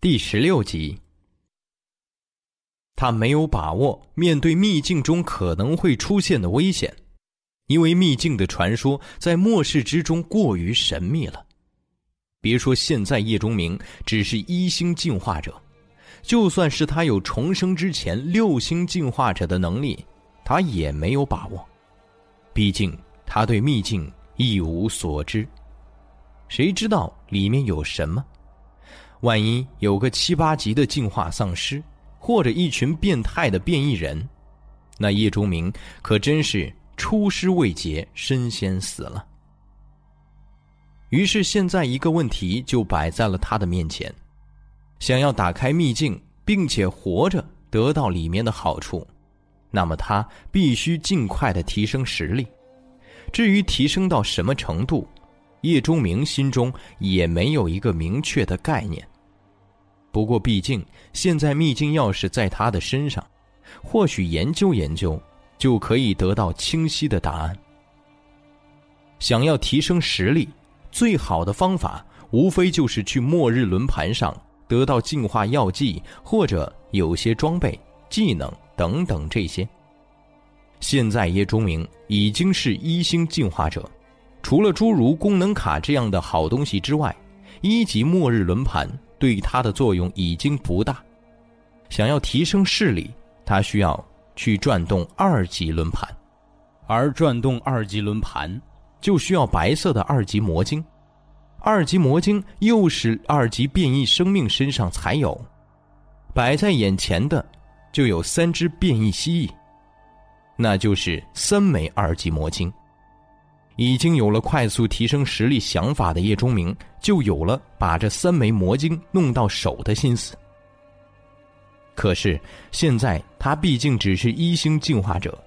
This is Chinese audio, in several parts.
第十六集，他没有把握面对秘境中可能会出现的危险，因为秘境的传说在末世之中过于神秘了。别说现在叶钟明只是一星进化者，就算是他有重生之前六星进化者的能力，他也没有把握。毕竟他对秘境一无所知，谁知道里面有什么？万一有个七八级的进化丧尸，或者一群变态的变异人，那叶钟明可真是出师未捷身先死了。于是现在一个问题就摆在了他的面前：想要打开秘境，并且活着得到里面的好处，那么他必须尽快的提升实力。至于提升到什么程度？叶钟明心中也没有一个明确的概念。不过，毕竟现在秘境钥匙在他的身上，或许研究研究，就可以得到清晰的答案。想要提升实力，最好的方法无非就是去末日轮盘上得到进化药剂，或者有些装备、技能等等这些。现在叶钟明已经是一星进化者。除了诸如功能卡这样的好东西之外，一级末日轮盘对它的作用已经不大。想要提升视力，它需要去转动二级轮盘，而转动二级轮盘就需要白色的二级魔晶，二级魔晶又是二级变异生命身上才有。摆在眼前的就有三只变异蜥蜴，那就是三枚二级魔晶。已经有了快速提升实力想法的叶钟明，就有了把这三枚魔晶弄到手的心思。可是现在他毕竟只是一星进化者，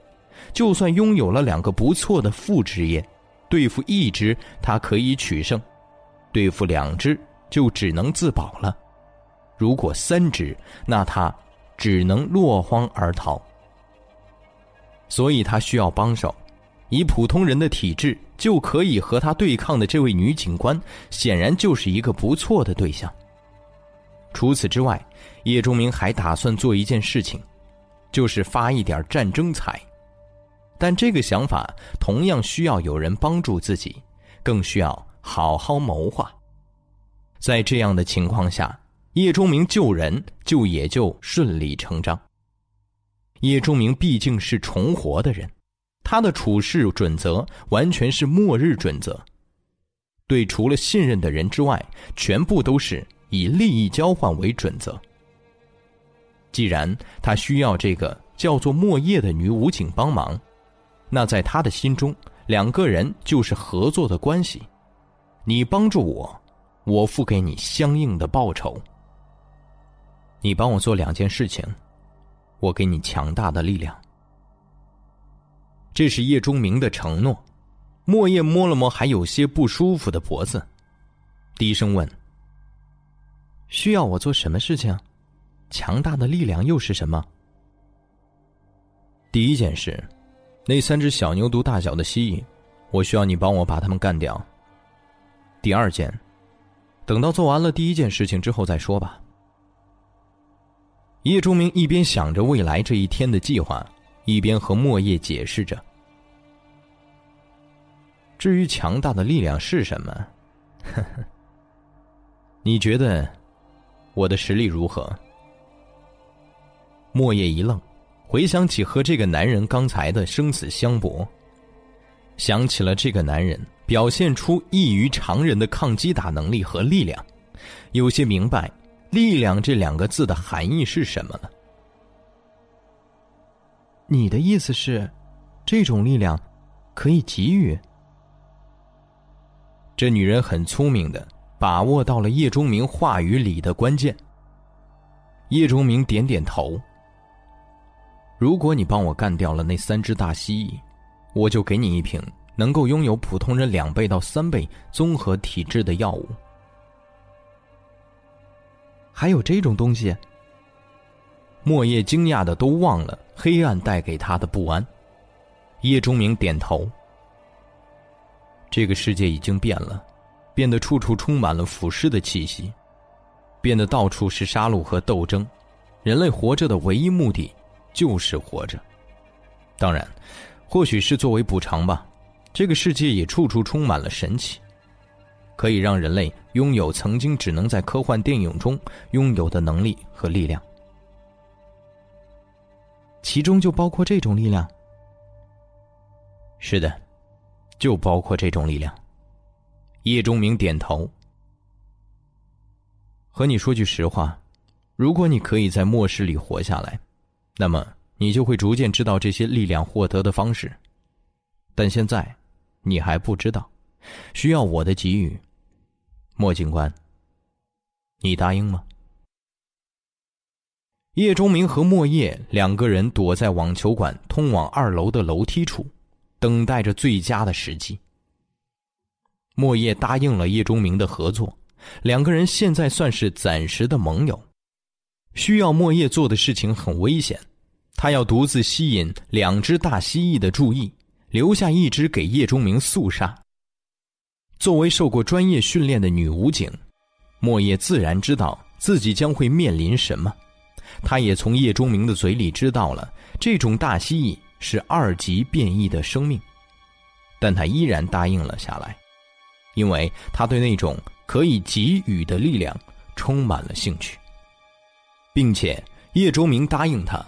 就算拥有了两个不错的副职业，对付一只他可以取胜，对付两只就只能自保了。如果三只，那他只能落荒而逃。所以他需要帮手。以普通人的体质就可以和他对抗的这位女警官，显然就是一个不错的对象。除此之外，叶钟明还打算做一件事情，就是发一点战争财。但这个想法同样需要有人帮助自己，更需要好好谋划。在这样的情况下，叶钟明救人就也就顺理成章。叶钟明毕竟是重活的人。他的处事准则完全是末日准则，对除了信任的人之外，全部都是以利益交换为准则。既然他需要这个叫做莫叶的女武警帮忙，那在他的心中，两个人就是合作的关系。你帮助我，我付给你相应的报酬。你帮我做两件事情，我给你强大的力量。这是叶钟明的承诺。莫叶摸了摸还有些不舒服的脖子，低声问：“需要我做什么事情？强大的力量又是什么？”第一件事，那三只小牛犊大小的蜥蜴，我需要你帮我把它们干掉。第二件，等到做完了第一件事情之后再说吧。叶钟明一边想着未来这一天的计划。一边和莫叶解释着。至于强大的力量是什么，呵呵，你觉得我的实力如何？莫叶一愣，回想起和这个男人刚才的生死相搏，想起了这个男人表现出异于常人的抗击打能力和力量，有些明白“力量”这两个字的含义是什么了。你的意思是，这种力量可以给予？这女人很聪明的把握到了叶钟明话语里的关键。叶钟明点点头。如果你帮我干掉了那三只大蜥蜴，我就给你一瓶能够拥有普通人两倍到三倍综合体质的药物。还有这种东西？莫叶惊讶的都忘了黑暗带给他的不安。叶钟明点头。这个世界已经变了，变得处处充满了腐蚀的气息。变得到处是杀戮和斗争，人类活着的唯一目的就是活着。当然，或许是作为补偿吧，这个世界也处处充满了神奇，可以让人类拥有曾经只能在科幻电影中拥有的能力和力量。其中就包括这种力量。是的，就包括这种力量。叶钟明点头。和你说句实话，如果你可以在末世里活下来，那么你就会逐渐知道这些力量获得的方式。但现在，你还不知道，需要我的给予。莫警官，你答应吗？叶钟明和莫叶两个人躲在网球馆通往二楼的楼梯处，等待着最佳的时机。莫叶答应了叶钟明的合作。两个人现在算是暂时的盟友。需要莫叶做的事情很危险，他要独自吸引两只大蜥蜴的注意，留下一只给叶钟明肃杀。作为受过专业训练的女武警，莫叶自然知道自己将会面临什么。他也从叶钟明的嘴里知道了这种大蜥蜴是二级变异的生命，但他依然答应了下来，因为他对那种。可以给予的力量充满了兴趣，并且叶钟明答应他，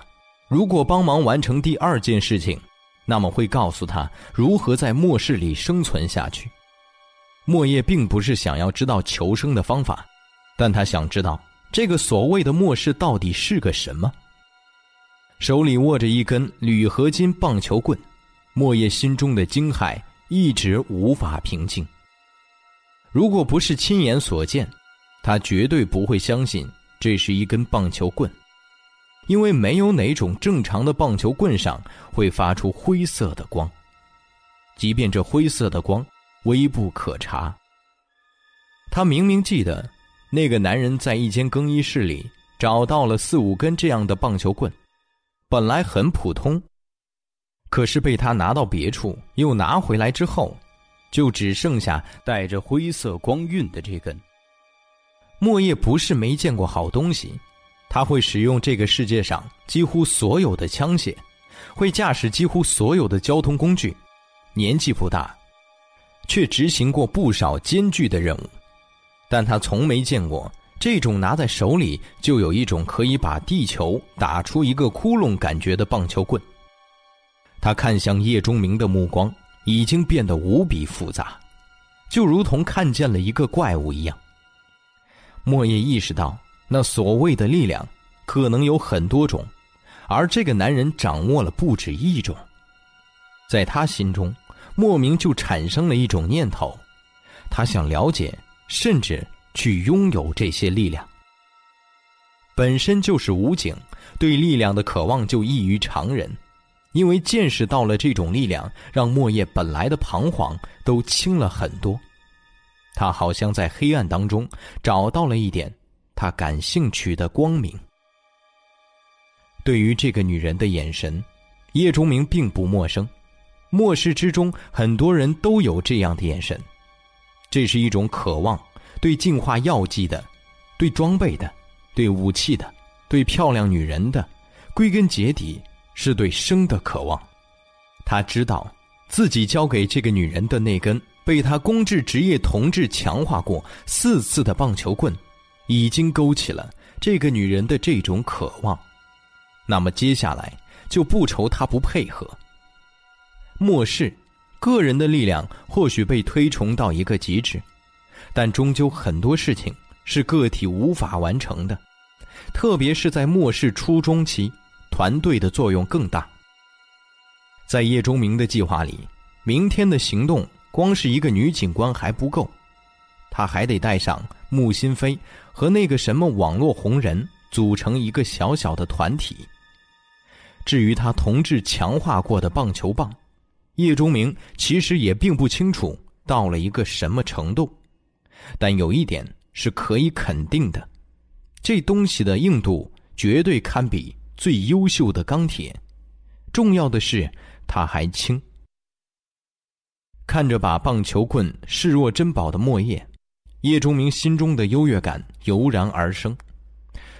如果帮忙完成第二件事情，那么会告诉他如何在末世里生存下去。莫叶并不是想要知道求生的方法，但他想知道这个所谓的末世到底是个什么。手里握着一根铝合金棒球棍，莫叶心中的惊骇一直无法平静。如果不是亲眼所见，他绝对不会相信这是一根棒球棍，因为没有哪种正常的棒球棍上会发出灰色的光，即便这灰色的光微不可察。他明明记得，那个男人在一间更衣室里找到了四五根这样的棒球棍，本来很普通，可是被他拿到别处又拿回来之后。就只剩下带着灰色光晕的这根。莫叶不是没见过好东西，他会使用这个世界上几乎所有的枪械，会驾驶几乎所有的交通工具，年纪不大，却执行过不少艰巨的任务，但他从没见过这种拿在手里就有一种可以把地球打出一个窟窿感觉的棒球棍。他看向叶钟明的目光。已经变得无比复杂，就如同看见了一个怪物一样。莫叶意识到，那所谓的力量可能有很多种，而这个男人掌握了不止一种。在他心中，莫名就产生了一种念头：他想了解，甚至去拥有这些力量。本身就是武警，对力量的渴望就异于常人。因为见识到了这种力量，让莫叶本来的彷徨都轻了很多。他好像在黑暗当中找到了一点他感兴趣的光明。对于这个女人的眼神，叶钟明并不陌生。末世之中，很多人都有这样的眼神。这是一种渴望，对进化药剂的，对装备的，对武器的，对漂亮女人的，归根结底。是对生的渴望，他知道，自己交给这个女人的那根被他公制职业同志强化过四次的棒球棍，已经勾起了这个女人的这种渴望。那么接下来就不愁他不配合。末世，个人的力量或许被推崇到一个极致，但终究很多事情是个体无法完成的，特别是在末世初中期。团队的作用更大。在叶钟明的计划里，明天的行动光是一个女警官还不够，他还得带上穆新飞和那个什么网络红人，组成一个小小的团体。至于他同志强化过的棒球棒，叶钟明其实也并不清楚到了一个什么程度，但有一点是可以肯定的：这东西的硬度绝对堪比。最优秀的钢铁，重要的是，它还轻。看着把棒球棍视若珍宝的莫叶，叶钟明心中的优越感油然而生。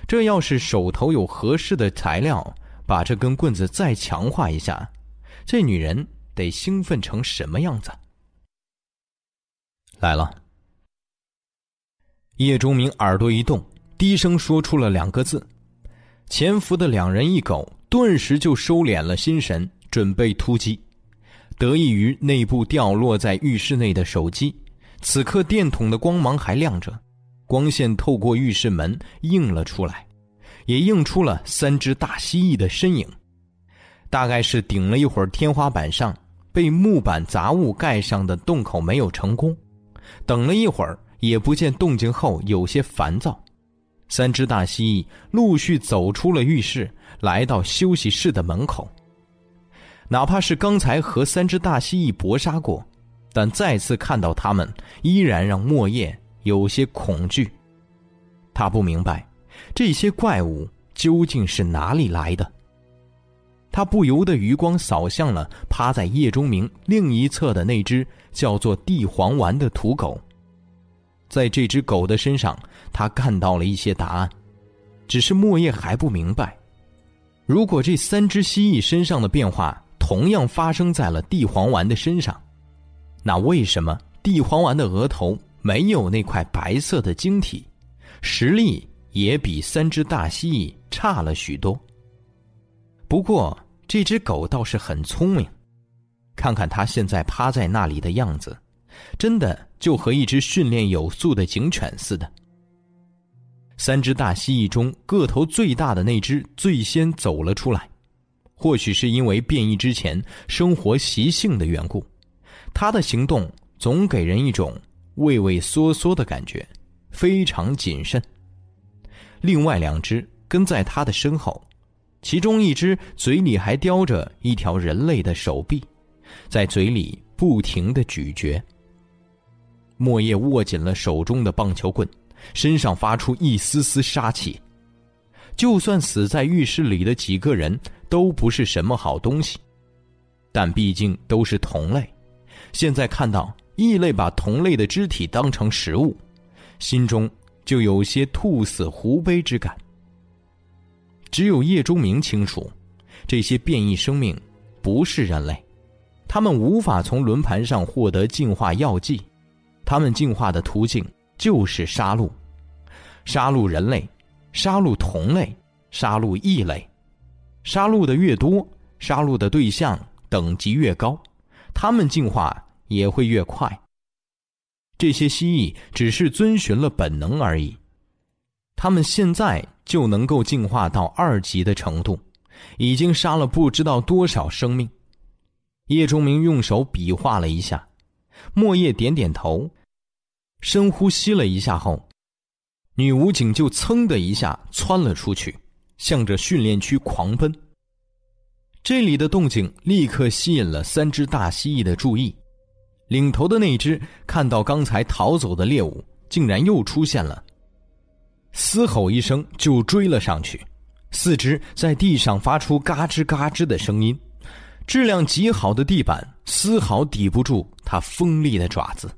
这要是手头有合适的材料，把这根棍子再强化一下，这女人得兴奋成什么样子？来了。叶钟明耳朵一动，低声说出了两个字。潜伏的两人一狗顿时就收敛了心神，准备突击。得益于内部掉落在浴室内的手机，此刻电筒的光芒还亮着，光线透过浴室门映了出来，也映出了三只大蜥蜴的身影。大概是顶了一会儿天花板上被木板杂物盖上的洞口没有成功，等了一会儿也不见动静后，有些烦躁。三只大蜥蜴陆续走出了浴室，来到休息室的门口。哪怕是刚才和三只大蜥蜴搏杀过，但再次看到他们，依然让莫叶有些恐惧。他不明白，这些怪物究竟是哪里来的。他不由得余光扫向了趴在叶中明另一侧的那只叫做地黄丸的土狗。在这只狗的身上，他看到了一些答案，只是莫叶还不明白，如果这三只蜥蜴身上的变化。同样发生在了地黄丸的身上，那为什么地黄丸的额头没有那块白色的晶体，实力也比三只大蜥蜴差了许多？不过这只狗倒是很聪明，看看它现在趴在那里的样子，真的就和一只训练有素的警犬似的。三只大蜥蜴中个头最大的那只最先走了出来。或许是因为变异之前生活习性的缘故，它的行动总给人一种畏畏缩缩的感觉，非常谨慎。另外两只跟在它的身后，其中一只嘴里还叼着一条人类的手臂，在嘴里不停的咀嚼。莫叶握紧了手中的棒球棍，身上发出一丝丝杀气。就算死在浴室里的几个人。都不是什么好东西，但毕竟都是同类。现在看到异类把同类的肢体当成食物，心中就有些兔死狐悲之感。只有叶钟明清楚，这些变异生命不是人类，他们无法从轮盘上获得进化药剂，他们进化的途径就是杀戮，杀戮人类，杀戮同类，杀戮异类。杀戮的越多，杀戮的对象等级越高，他们进化也会越快。这些蜥蜴只是遵循了本能而已，他们现在就能够进化到二级的程度，已经杀了不知道多少生命。叶钟明用手比划了一下，莫叶点点头，深呼吸了一下后，女武警就噌的一下窜了出去。向着训练区狂奔。这里的动静立刻吸引了三只大蜥蜴的注意，领头的那只看到刚才逃走的猎物竟然又出现了，嘶吼一声就追了上去，四肢在地上发出嘎吱嘎吱的声音，质量极好的地板丝毫抵不住它锋利的爪子。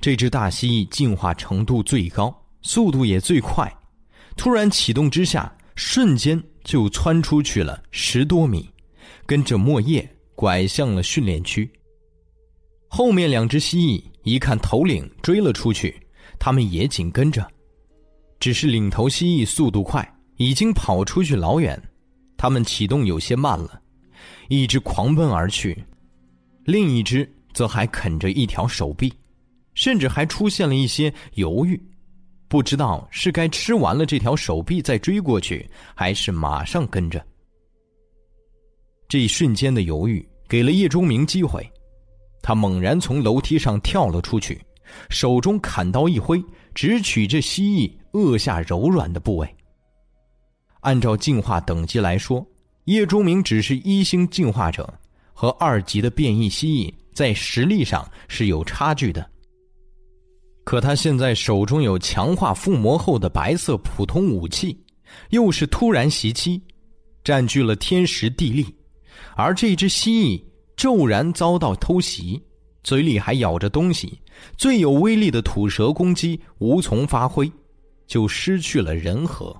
这只大蜥蜴进化程度最高，速度也最快。突然启动之下，瞬间就窜出去了十多米，跟着莫叶拐向了训练区。后面两只蜥蜴一看头领追了出去，他们也紧跟着，只是领头蜥蜴速度快，已经跑出去老远，他们启动有些慢了，一只狂奔而去，另一只则还啃着一条手臂，甚至还出现了一些犹豫。不知道是该吃完了这条手臂再追过去，还是马上跟着。这一瞬间的犹豫给了叶钟明机会，他猛然从楼梯上跳了出去，手中砍刀一挥，直取这蜥蜴颚下柔软的部位。按照进化等级来说，叶钟明只是一星进化者，和二级的变异蜥蜴在实力上是有差距的。可他现在手中有强化附魔后的白色普通武器，又是突然袭击，占据了天时地利，而这只蜥蜴骤然遭到偷袭，嘴里还咬着东西，最有威力的吐舌攻击无从发挥，就失去了人和。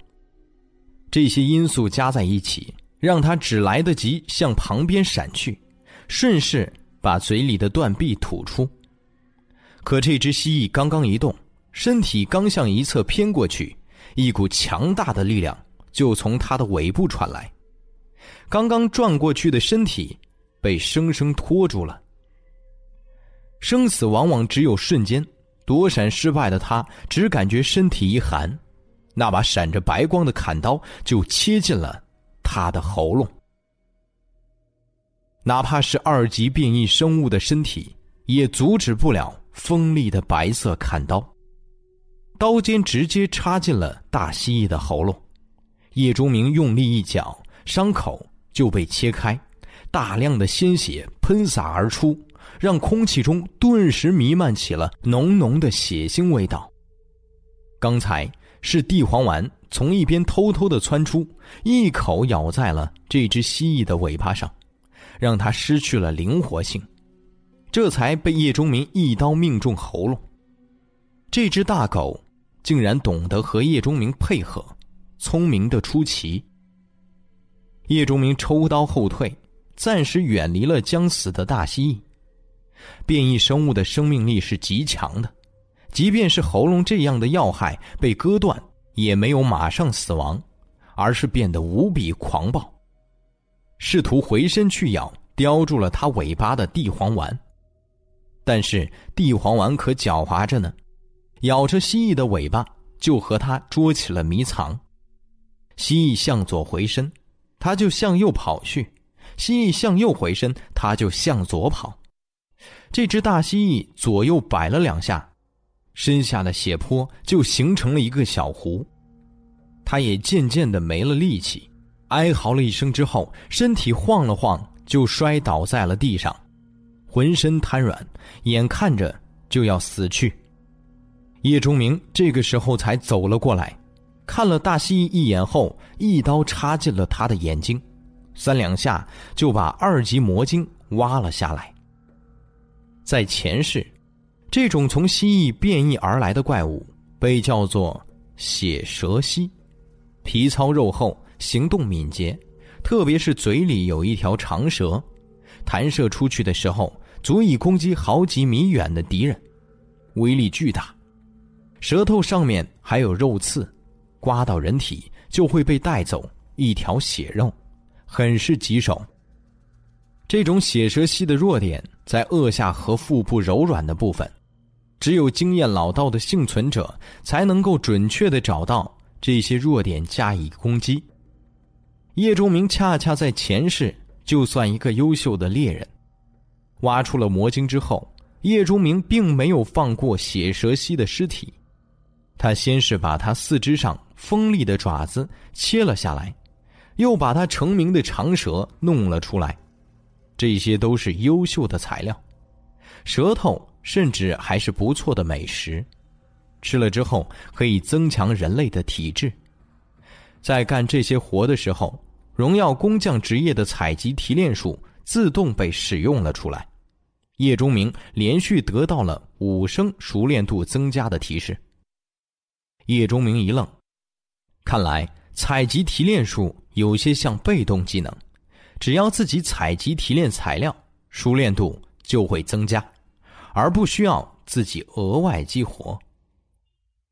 这些因素加在一起，让他只来得及向旁边闪去，顺势把嘴里的断臂吐出。可这只蜥蜴刚刚一动，身体刚向一侧偏过去，一股强大的力量就从它的尾部传来，刚刚转过去的身体被生生拖住了。生死往往只有瞬间，躲闪失败的他只感觉身体一寒，那把闪着白光的砍刀就切进了他的喉咙。哪怕是二级变异生物的身体，也阻止不了锋利的白色砍刀。刀尖直接插进了大蜥蜴的喉咙，叶钟明用力一搅，伤口就被切开，大量的鲜血喷洒而出。让空气中顿时弥漫起了浓浓的血腥味道。刚才是地黄丸从一边偷偷的窜出，一口咬在了这只蜥蜴的尾巴上，让它失去了灵活性，这才被叶钟明一刀命中喉咙。这只大狗竟然懂得和叶钟明配合，聪明的出奇。叶钟明抽刀后退，暂时远离了将死的大蜥蜴。变异生物的生命力是极强的，即便是喉咙这样的要害被割断，也没有马上死亡，而是变得无比狂暴，试图回身去咬叼住了它尾巴的地黄丸。但是地黄丸可狡猾着呢，咬着蜥蜴的尾巴就和它捉起了迷藏。蜥蜴向左回身，它就向右跑去；蜥蜴向右回身，它就向左跑。这只大蜥蜴左右摆了两下，身下的血泊就形成了一个小湖。它也渐渐的没了力气，哀嚎了一声之后，身体晃了晃，就摔倒在了地上，浑身瘫软，眼看着就要死去。叶钟明这个时候才走了过来，看了大蜥蜴一眼后，一刀插进了他的眼睛，三两下就把二级魔晶挖了下来。在前世，这种从蜥蜴变异而来的怪物被叫做血蛇蜥，皮糙肉厚，行动敏捷，特别是嘴里有一条长蛇，弹射出去的时候足以攻击好几米远的敌人，威力巨大。舌头上面还有肉刺，刮到人体就会被带走一条血肉，很是棘手。这种血蛇蜥的弱点在颚下和腹部柔软的部分，只有经验老道的幸存者才能够准确的找到这些弱点加以攻击。叶钟明恰恰在前世就算一个优秀的猎人，挖出了魔晶之后，叶钟明并没有放过血蛇蜥的尸体，他先是把它四肢上锋利的爪子切了下来，又把它成名的长舌弄了出来。这些都是优秀的材料，舌头甚至还是不错的美食，吃了之后可以增强人类的体质。在干这些活的时候，荣耀工匠职业的采集提炼术自动被使用了出来。叶钟明连续得到了五升熟练度增加的提示。叶钟明一愣，看来采集提炼术有些像被动技能。只要自己采集提炼材料，熟练度就会增加，而不需要自己额外激活。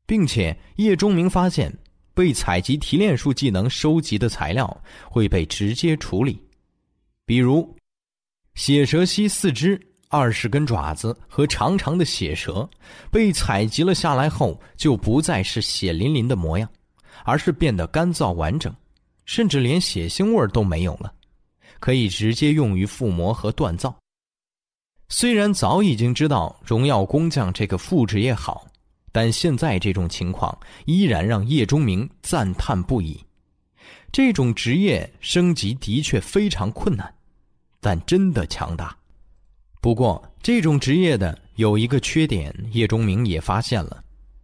并且叶钟明发现，被采集提炼术技能收集的材料会被直接处理，比如血蛇蜥四肢、二十根爪子和长长的血蛇，被采集了下来后，就不再是血淋淋的模样，而是变得干燥完整，甚至连血腥味都没有了。可以直接用于附魔和锻造。虽然早已经知道荣耀工匠这个副职业好，但现在这种情况依然让叶钟明赞叹不已。这种职业升级的确非常困难，但真的强大。不过，这种职业的有一个缺点，叶钟明也发现了，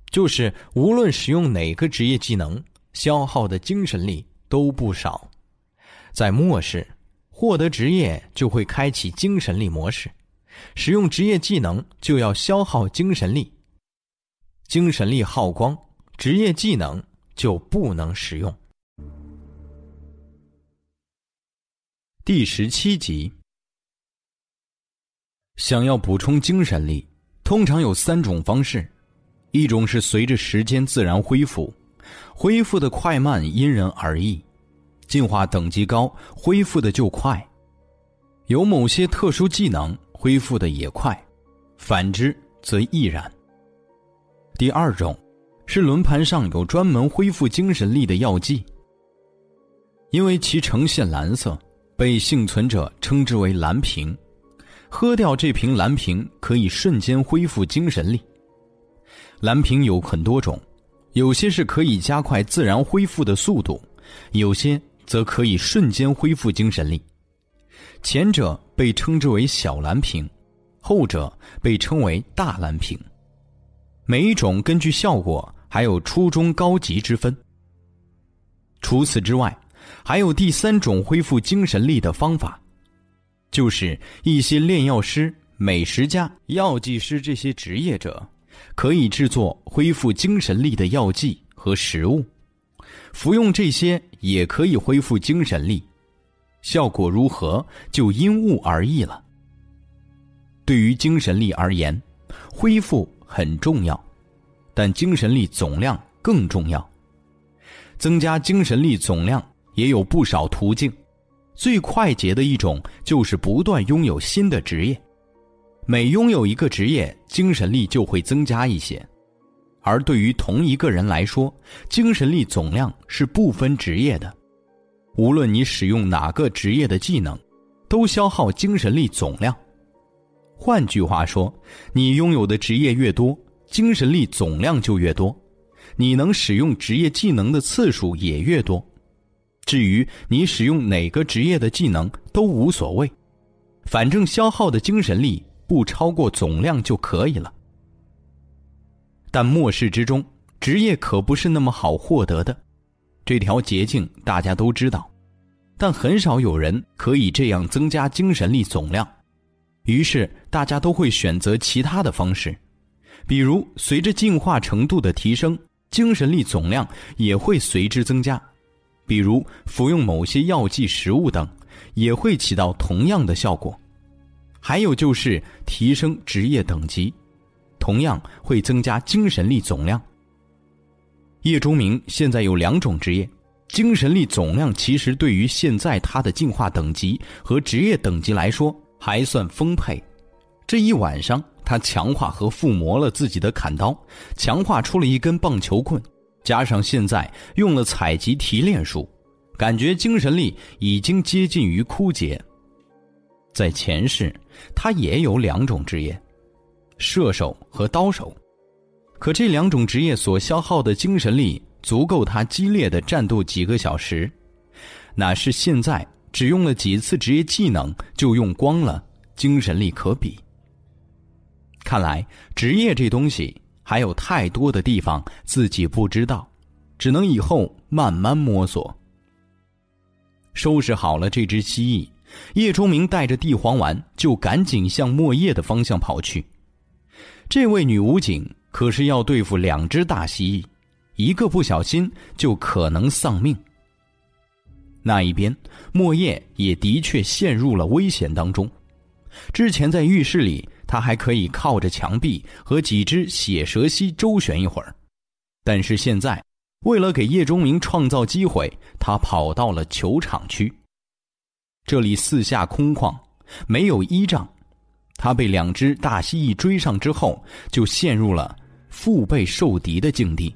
就是无论使用哪个职业技能，消耗的精神力都不少。在末世。获得职业就会开启精神力模式，使用职业技能就要消耗精神力。精神力耗光职业技能就不能使用。第十七集，想要补充精神力，通常有三种方式：一种是随着时间自然恢复，恢复的快慢因人而异，进化等级高，恢复的就快；有某些特殊技能，恢复的也快，反之则亦然。第二种，是轮盘上有专门恢复精神力的药剂，因为其呈现蓝色。被幸存者称之为蓝瓶，喝掉这瓶蓝瓶可以瞬间恢复精神力。蓝瓶有很多种，有些是可以加快自然恢复的速度，有些则可以瞬间恢复精神力。前者被称之为小蓝瓶，后者被称为大蓝瓶。每一种根据效果还有初中高级之分。除此之外。还有第三种恢复精神力的方法，就是一些炼药师、美食家、药剂师这些职业者，可以制作恢复精神力的药剂和食物，服用这些也可以恢复精神力，效果如何就因物而异了。对于精神力而言，恢复很重要，但精神力总量更重要。增加精神力总量。也有不少途径，最快捷的一种就是不断拥有新的职业。每拥有一个职业，精神力就会增加一些。而对于同一个人来说，精神力总量是不分职业的。无论你使用哪个职业的技能，都消耗精神力总量。换句话说，你拥有的职业越多，精神力总量就越多，你能使用职业技能的次数也越多。至于你使用哪个职业的技能都无所谓，反正消耗的精神力不超过总量就可以了。但末世之中，职业可不是那么好获得的，这条捷径大家都知道，但很少有人可以这样增加精神力总量。于是大家都会选择其他的方式，比如随着进化程度的提升，精神力总量也会随之增加。比如服用某些药剂、食物等，也会起到同样的效果。还有就是提升职业等级，同样会增加精神力总量。叶钟明现在有两种职业，精神力总量其实对于现在他的进化等级和职业等级来说还算丰沛。这一晚上，他强化和附魔了自己的砍刀，强化出了一根棒球棍。加上现在用了采集提炼术，感觉精神力已经接近于枯竭。在前世，他也有两种职业，射手和刀手，可这两种职业所消耗的精神力足够他激烈的战斗几个小时，哪是现在只用了几次职业技能就用光了精神力可比？看来职业这东西。还有太多的地方自己不知道，只能以后慢慢摸索。收拾好了这只蜥蜴，叶钟明带着地黄丸就赶紧向莫叶的方向跑去。这位女武警可是要对付两只大蜥蜴，一个不小心就可能丧命。那一边，莫叶也的确陷入了危险当中。之前在浴室里。他还可以靠着墙壁和几只血蛇蜥周旋一会儿，但是现在，为了给叶忠明创造机会，他跑到了球场区。这里四下空旷，没有依仗。他被两只大蜥蜴追上之后，就陷入了腹背受敌的境地。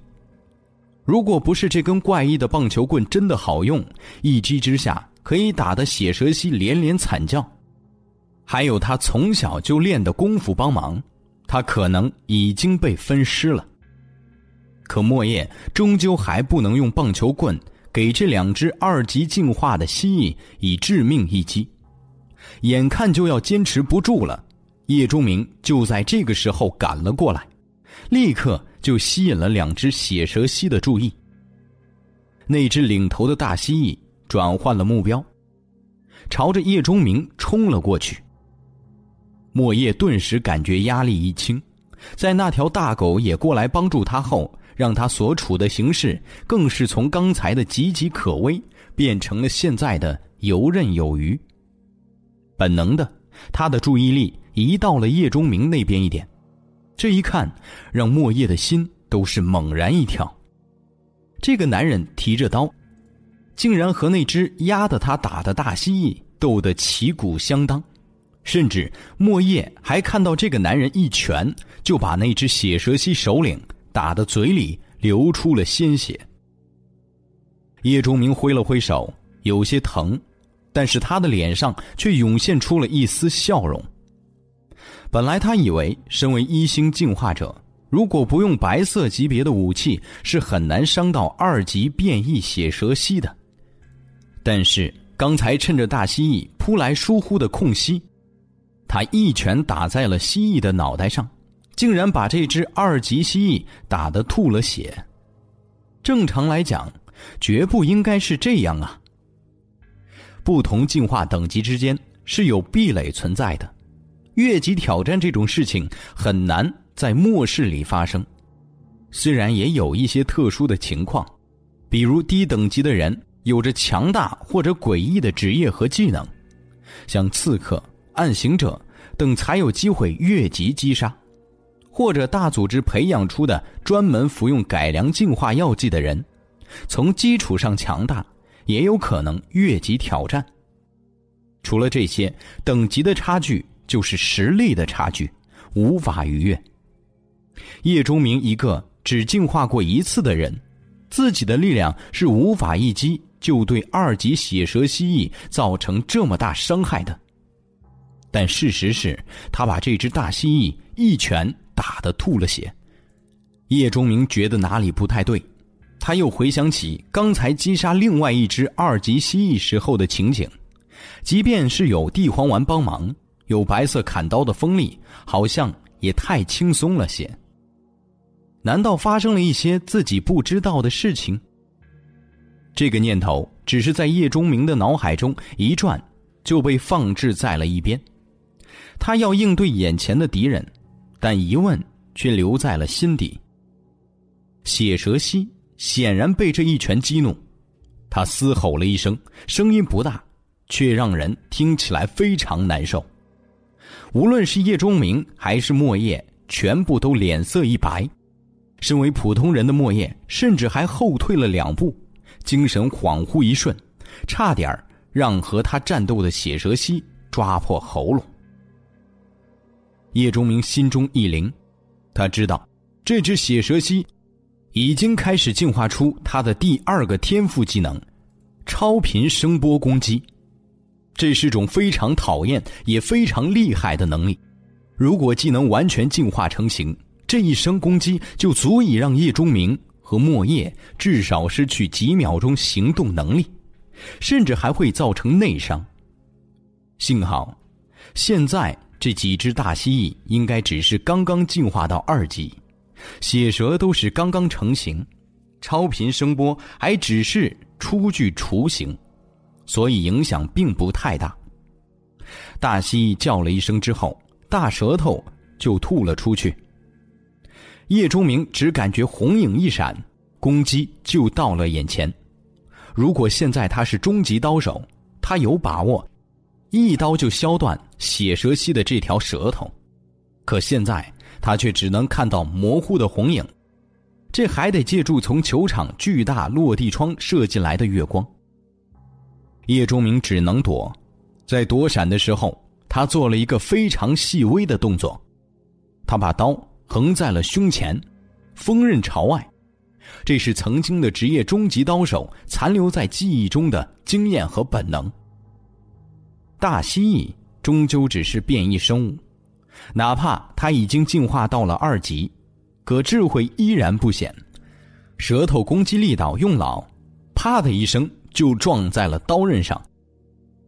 如果不是这根怪异的棒球棍真的好用，一击之下可以打得血蛇蜥连连惨叫。还有他从小就练的功夫帮忙，他可能已经被分尸了。可莫叶终究还不能用棒球棍给这两只二级进化的蜥蜴以致命一击，眼看就要坚持不住了，叶钟明就在这个时候赶了过来，立刻就吸引了两只血蛇蜥的注意。那只领头的大蜥蜴转换了目标，朝着叶钟明冲了过去。莫叶顿时感觉压力一轻，在那条大狗也过来帮助他后，让他所处的形势更是从刚才的岌岌可危，变成了现在的游刃有余。本能的，他的注意力移到了叶钟明那边一点，这一看，让莫叶的心都是猛然一跳。这个男人提着刀，竟然和那只压得他打的大蜥蜴斗得旗鼓相当。甚至莫叶还看到这个男人一拳就把那只血蛇蜥首领打得嘴里流出了鲜血。叶钟明挥了挥手，有些疼，但是他的脸上却涌现出了一丝笑容。本来他以为，身为一星进化者，如果不用白色级别的武器，是很难伤到二级变异血蛇蜥的。但是刚才趁着大蜥蜴扑来疏忽的空隙。他一拳打在了蜥蜴的脑袋上，竟然把这只二级蜥蜴打得吐了血。正常来讲，绝不应该是这样啊。不同进化等级之间是有壁垒存在的，越级挑战这种事情很难在末世里发生。虽然也有一些特殊的情况，比如低等级的人有着强大或者诡异的职业和技能，像刺客。暗行者等才有机会越级击杀，或者大组织培养出的专门服用改良进化药剂的人，从基础上强大，也有可能越级挑战。除了这些，等级的差距就是实力的差距，无法逾越。叶钟明一个只进化过一次的人，自己的力量是无法一击就对二级血蛇蜥蜴造成这么大伤害的。但事实是，他把这只大蜥蜴一拳打得吐了血。叶钟明觉得哪里不太对，他又回想起刚才击杀另外一只二级蜥蜴时候的情景，即便是有地黄丸帮忙，有白色砍刀的锋利，好像也太轻松了些。难道发生了一些自己不知道的事情？这个念头只是在叶钟明的脑海中一转，就被放置在了一边。他要应对眼前的敌人，但疑问却留在了心底。血蛇蜥显然被这一拳激怒，他嘶吼了一声，声音不大，却让人听起来非常难受。无论是叶钟明还是莫叶，全部都脸色一白。身为普通人的莫叶，甚至还后退了两步，精神恍惚一瞬，差点让和他战斗的血蛇蜥抓破喉咙。叶钟明心中一灵，他知道，这只血蛇蜥已经开始进化出它的第二个天赋技能——超频声波攻击。这是种非常讨厌也非常厉害的能力。如果技能完全进化成型，这一声攻击就足以让叶钟明和莫叶至少失去几秒钟行动能力，甚至还会造成内伤。幸好，现在。这几只大蜥蜴应该只是刚刚进化到二级，血蛇都是刚刚成型，超频声波还只是初具雏形，所以影响并不太大。大蜥叫了一声之后，大舌头就吐了出去。叶钟明只感觉红影一闪，攻击就到了眼前。如果现在他是终极刀手，他有把握。一刀就削断血蛇蜥的这条舌头，可现在他却只能看到模糊的红影，这还得借助从球场巨大落地窗射进来的月光。叶钟明只能躲，在躲闪的时候，他做了一个非常细微的动作，他把刀横在了胸前，锋刃朝外，这是曾经的职业终极刀手残留在记忆中的经验和本能。大蜥蜴终究只是变异生物，哪怕它已经进化到了二级，可智慧依然不显。舌头攻击力道用老，啪的一声就撞在了刀刃上。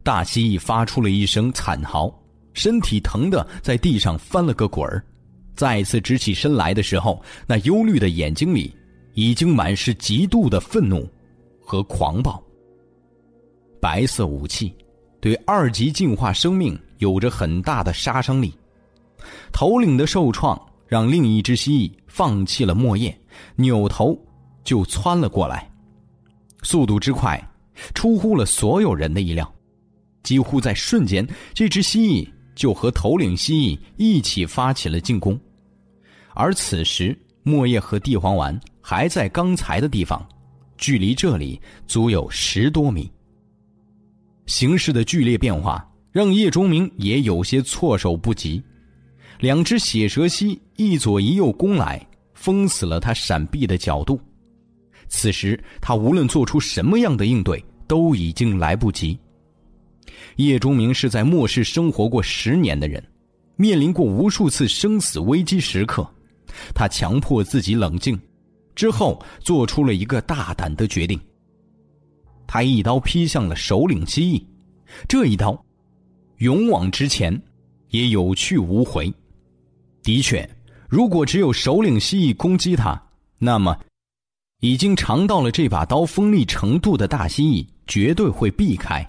大蜥蜴发出了一声惨嚎，身体疼得在地上翻了个滚儿。再次直起身来的时候，那忧虑的眼睛里已经满是极度的愤怒和狂暴。白色武器。对二级进化生命有着很大的杀伤力，头领的受创让另一只蜥蜴放弃了莫叶，扭头就窜了过来，速度之快，出乎了所有人的意料。几乎在瞬间，这只蜥蜴就和头领蜥蜴一起发起了进攻。而此时，莫叶和地黄丸还在刚才的地方，距离这里足有十多米。形势的剧烈变化让叶钟明也有些措手不及。两只血蛇蜥一左一右攻来，封死了他闪避的角度。此时，他无论做出什么样的应对，都已经来不及。叶钟明是在末世生活过十年的人，面临过无数次生死危机时刻，他强迫自己冷静，之后做出了一个大胆的决定。他一刀劈向了首领蜥蜴，这一刀，勇往直前，也有去无回。的确，如果只有首领蜥蜴攻击他，那么，已经尝到了这把刀锋利程度的大蜥蜴绝对会避开。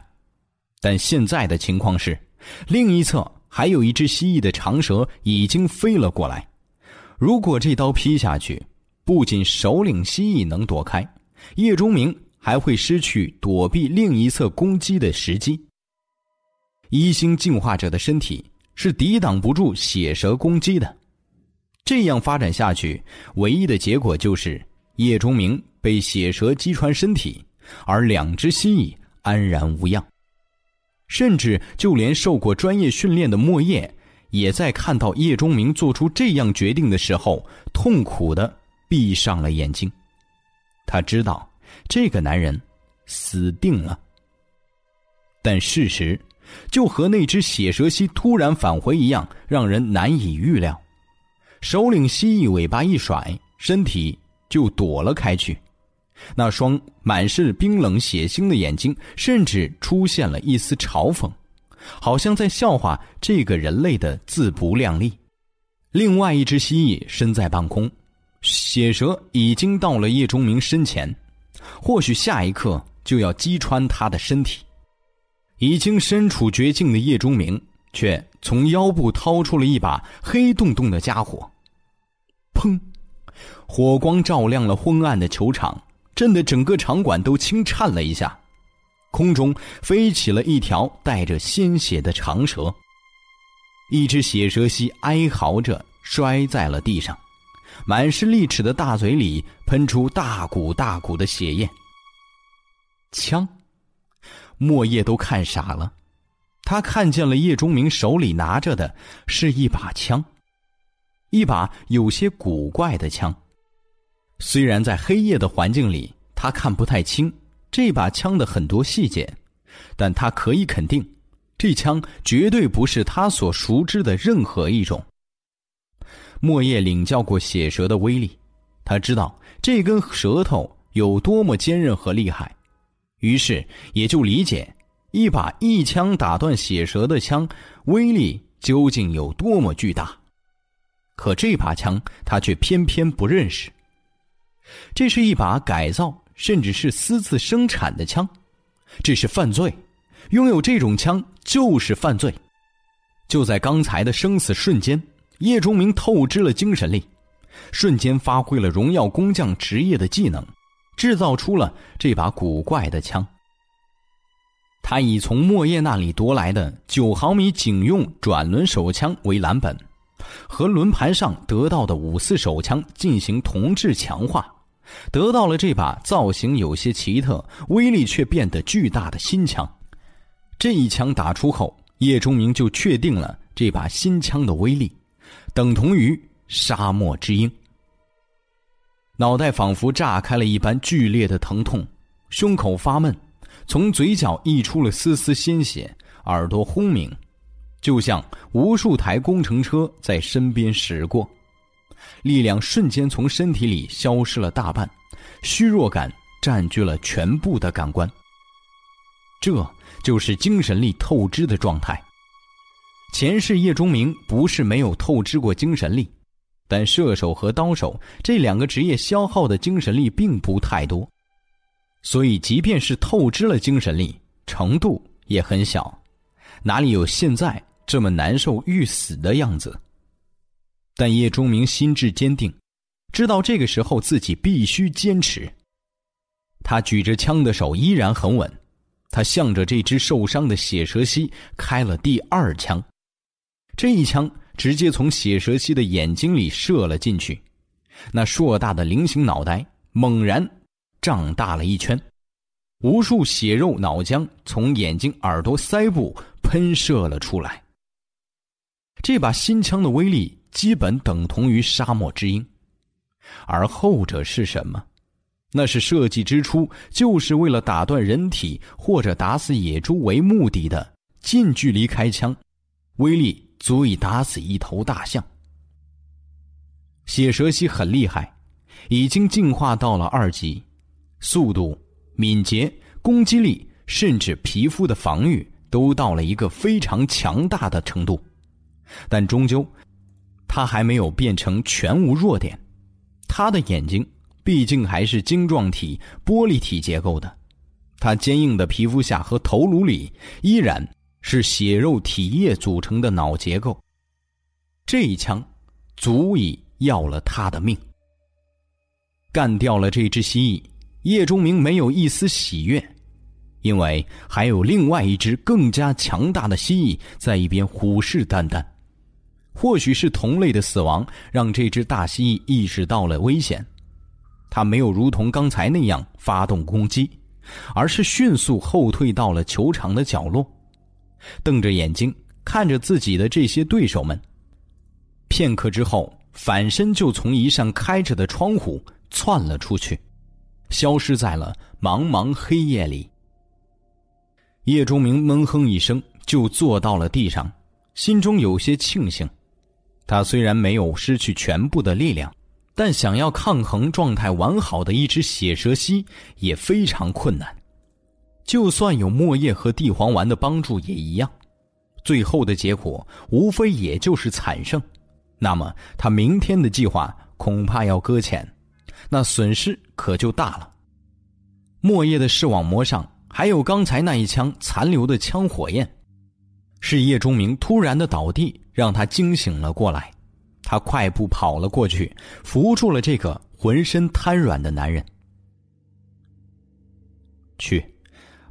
但现在的情况是，另一侧还有一只蜥蜴的长蛇已经飞了过来。如果这刀劈下去，不仅首领蜥蜴能躲开，叶钟明还会失去躲避另一侧攻击的时机。一星进化者的身体是抵挡不住血蛇攻击的，这样发展下去，唯一的结果就是叶钟明被血蛇击穿身体，而两只蜥蜴安然无恙。甚至就连受过专业训练的莫叶，也在看到叶钟明做出这样决定的时候，痛苦的闭上了眼睛。他知道这个男人死定了。但事实就和那只血蛇蜥突然返回一样，让人难以预料。首领蜥蜴尾巴一甩，身体就躲了开去。那双满是冰冷血腥的眼睛，甚至出现了一丝嘲讽，好像在笑话这个人类的自不量力。另外一只蜥蜴身在半空，血蛇已经到了叶钟明身前，或许下一刻就要击穿他的身体。已经身处绝境的叶钟明，却从腰部掏出了一把黑洞洞的家伙，砰！火光照亮了昏暗的球场。震得整个场馆都轻颤了一下，空中飞起了一条带着鲜血的长蛇。一只血蛇蜥哀嚎着摔在了地上，满是利齿的大嘴里喷出大股大股的血液。枪，莫叶都看傻了，他看见了叶钟明手里拿着的是一把枪，一把有些古怪的枪。虽然在黑夜的环境里，他看不太清这把枪的很多细节，但他可以肯定，这枪绝对不是他所熟知的任何一种。莫叶领教过血蛇的威力，他知道这根舌头有多么坚韧和厉害，于是也就理解一把一枪打断血蛇的枪威力究竟有多么巨大。可这把枪，他却偏偏不认识。这是一把改造甚至是私自生产的枪，这是犯罪，拥有这种枪就是犯罪。就在刚才的生死瞬间，叶钟明透支了精神力，瞬间发挥了荣耀工匠职业的技能，制造出了这把古怪的枪。他以从莫叶那里夺来的九毫米警用转轮手枪为蓝本。和轮盘上得到的五四手枪进行同质强化，得到了这把造型有些奇特、威力却变得巨大的新枪。这一枪打出后，叶钟明就确定了这把新枪的威力，等同于沙漠之鹰。脑袋仿佛炸开了一般剧烈的疼痛，胸口发闷，从嘴角溢出了丝丝鲜血，耳朵轰鸣。就像无数台工程车在身边驶过，力量瞬间从身体里消失了大半，虚弱感占据了全部的感官。这就是精神力透支的状态。前世叶钟明不是没有透支过精神力，但射手和刀手这两个职业消耗的精神力并不太多，所以即便是透支了精神力，程度也很小，哪里有现在？这么难受欲死的样子，但叶钟明心智坚定，知道这个时候自己必须坚持。他举着枪的手依然很稳，他向着这只受伤的血蛇蜥开了第二枪，这一枪直接从血蛇蜥的眼睛里射了进去，那硕大的菱形脑袋猛然胀大了一圈，无数血肉脑浆从眼睛、耳朵、腮部喷射了出来。这把新枪的威力基本等同于沙漠之鹰，而后者是什么？那是设计之初就是为了打断人体或者打死野猪为目的的近距离开枪，威力足以打死一头大象。血蛇蜥很厉害，已经进化到了二级，速度、敏捷、攻击力，甚至皮肤的防御都到了一个非常强大的程度。但终究，它还没有变成全无弱点。它的眼睛毕竟还是晶状体、玻璃体结构的，它坚硬的皮肤下和头颅里依然是血肉体液组成的脑结构。这一枪足以要了他的命。干掉了这只蜥蜴，叶钟明没有一丝喜悦，因为还有另外一只更加强大的蜥蜴在一边虎视眈眈。或许是同类的死亡让这只大蜥蜴意识到了危险，它没有如同刚才那样发动攻击，而是迅速后退到了球场的角落，瞪着眼睛看着自己的这些对手们。片刻之后，反身就从一扇开着的窗户窜了出去，消失在了茫茫黑夜里。叶钟明闷哼一声，就坐到了地上，心中有些庆幸。他虽然没有失去全部的力量，但想要抗衡状态完好的一只血蛇蜥也非常困难。就算有墨叶和地黄丸的帮助也一样，最后的结果无非也就是惨胜。那么他明天的计划恐怕要搁浅，那损失可就大了。墨叶的视网膜上还有刚才那一枪残留的枪火焰。是叶钟明突然的倒地，让他惊醒了过来。他快步跑了过去，扶住了这个浑身瘫软的男人。去，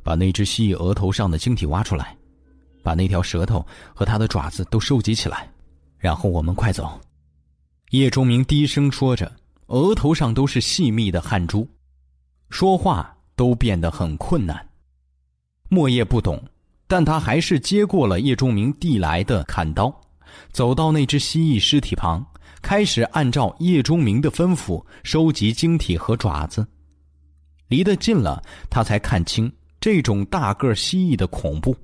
把那只蜥蜴额头上的晶体挖出来，把那条舌头和它的爪子都收集起来，然后我们快走。叶钟明低声说着，额头上都是细密的汗珠，说话都变得很困难。莫叶不懂。但他还是接过了叶钟明递来的砍刀，走到那只蜥蜴尸体旁，开始按照叶钟明的吩咐收集晶体和爪子。离得近了，他才看清这种大个蜥蜴的恐怖。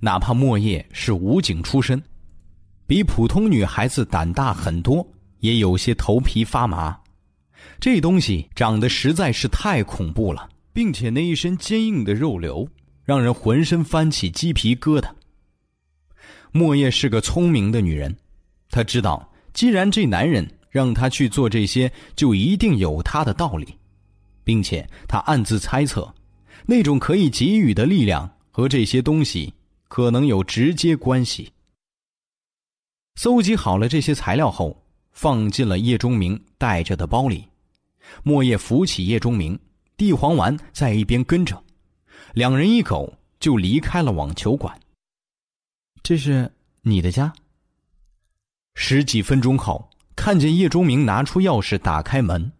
哪怕莫叶是武警出身，比普通女孩子胆大很多，也有些头皮发麻。这东西长得实在是太恐怖了，并且那一身坚硬的肉瘤。让人浑身翻起鸡皮疙瘩。莫叶是个聪明的女人，她知道，既然这男人让她去做这些，就一定有他的道理，并且她暗自猜测，那种可以给予的力量和这些东西可能有直接关系。搜集好了这些材料后，放进了叶钟明带着的包里。莫叶扶起叶钟明，地黄丸在一边跟着。两人一狗就离开了网球馆。这是你的家。十几分钟后，看见叶钟明拿出钥匙打开门，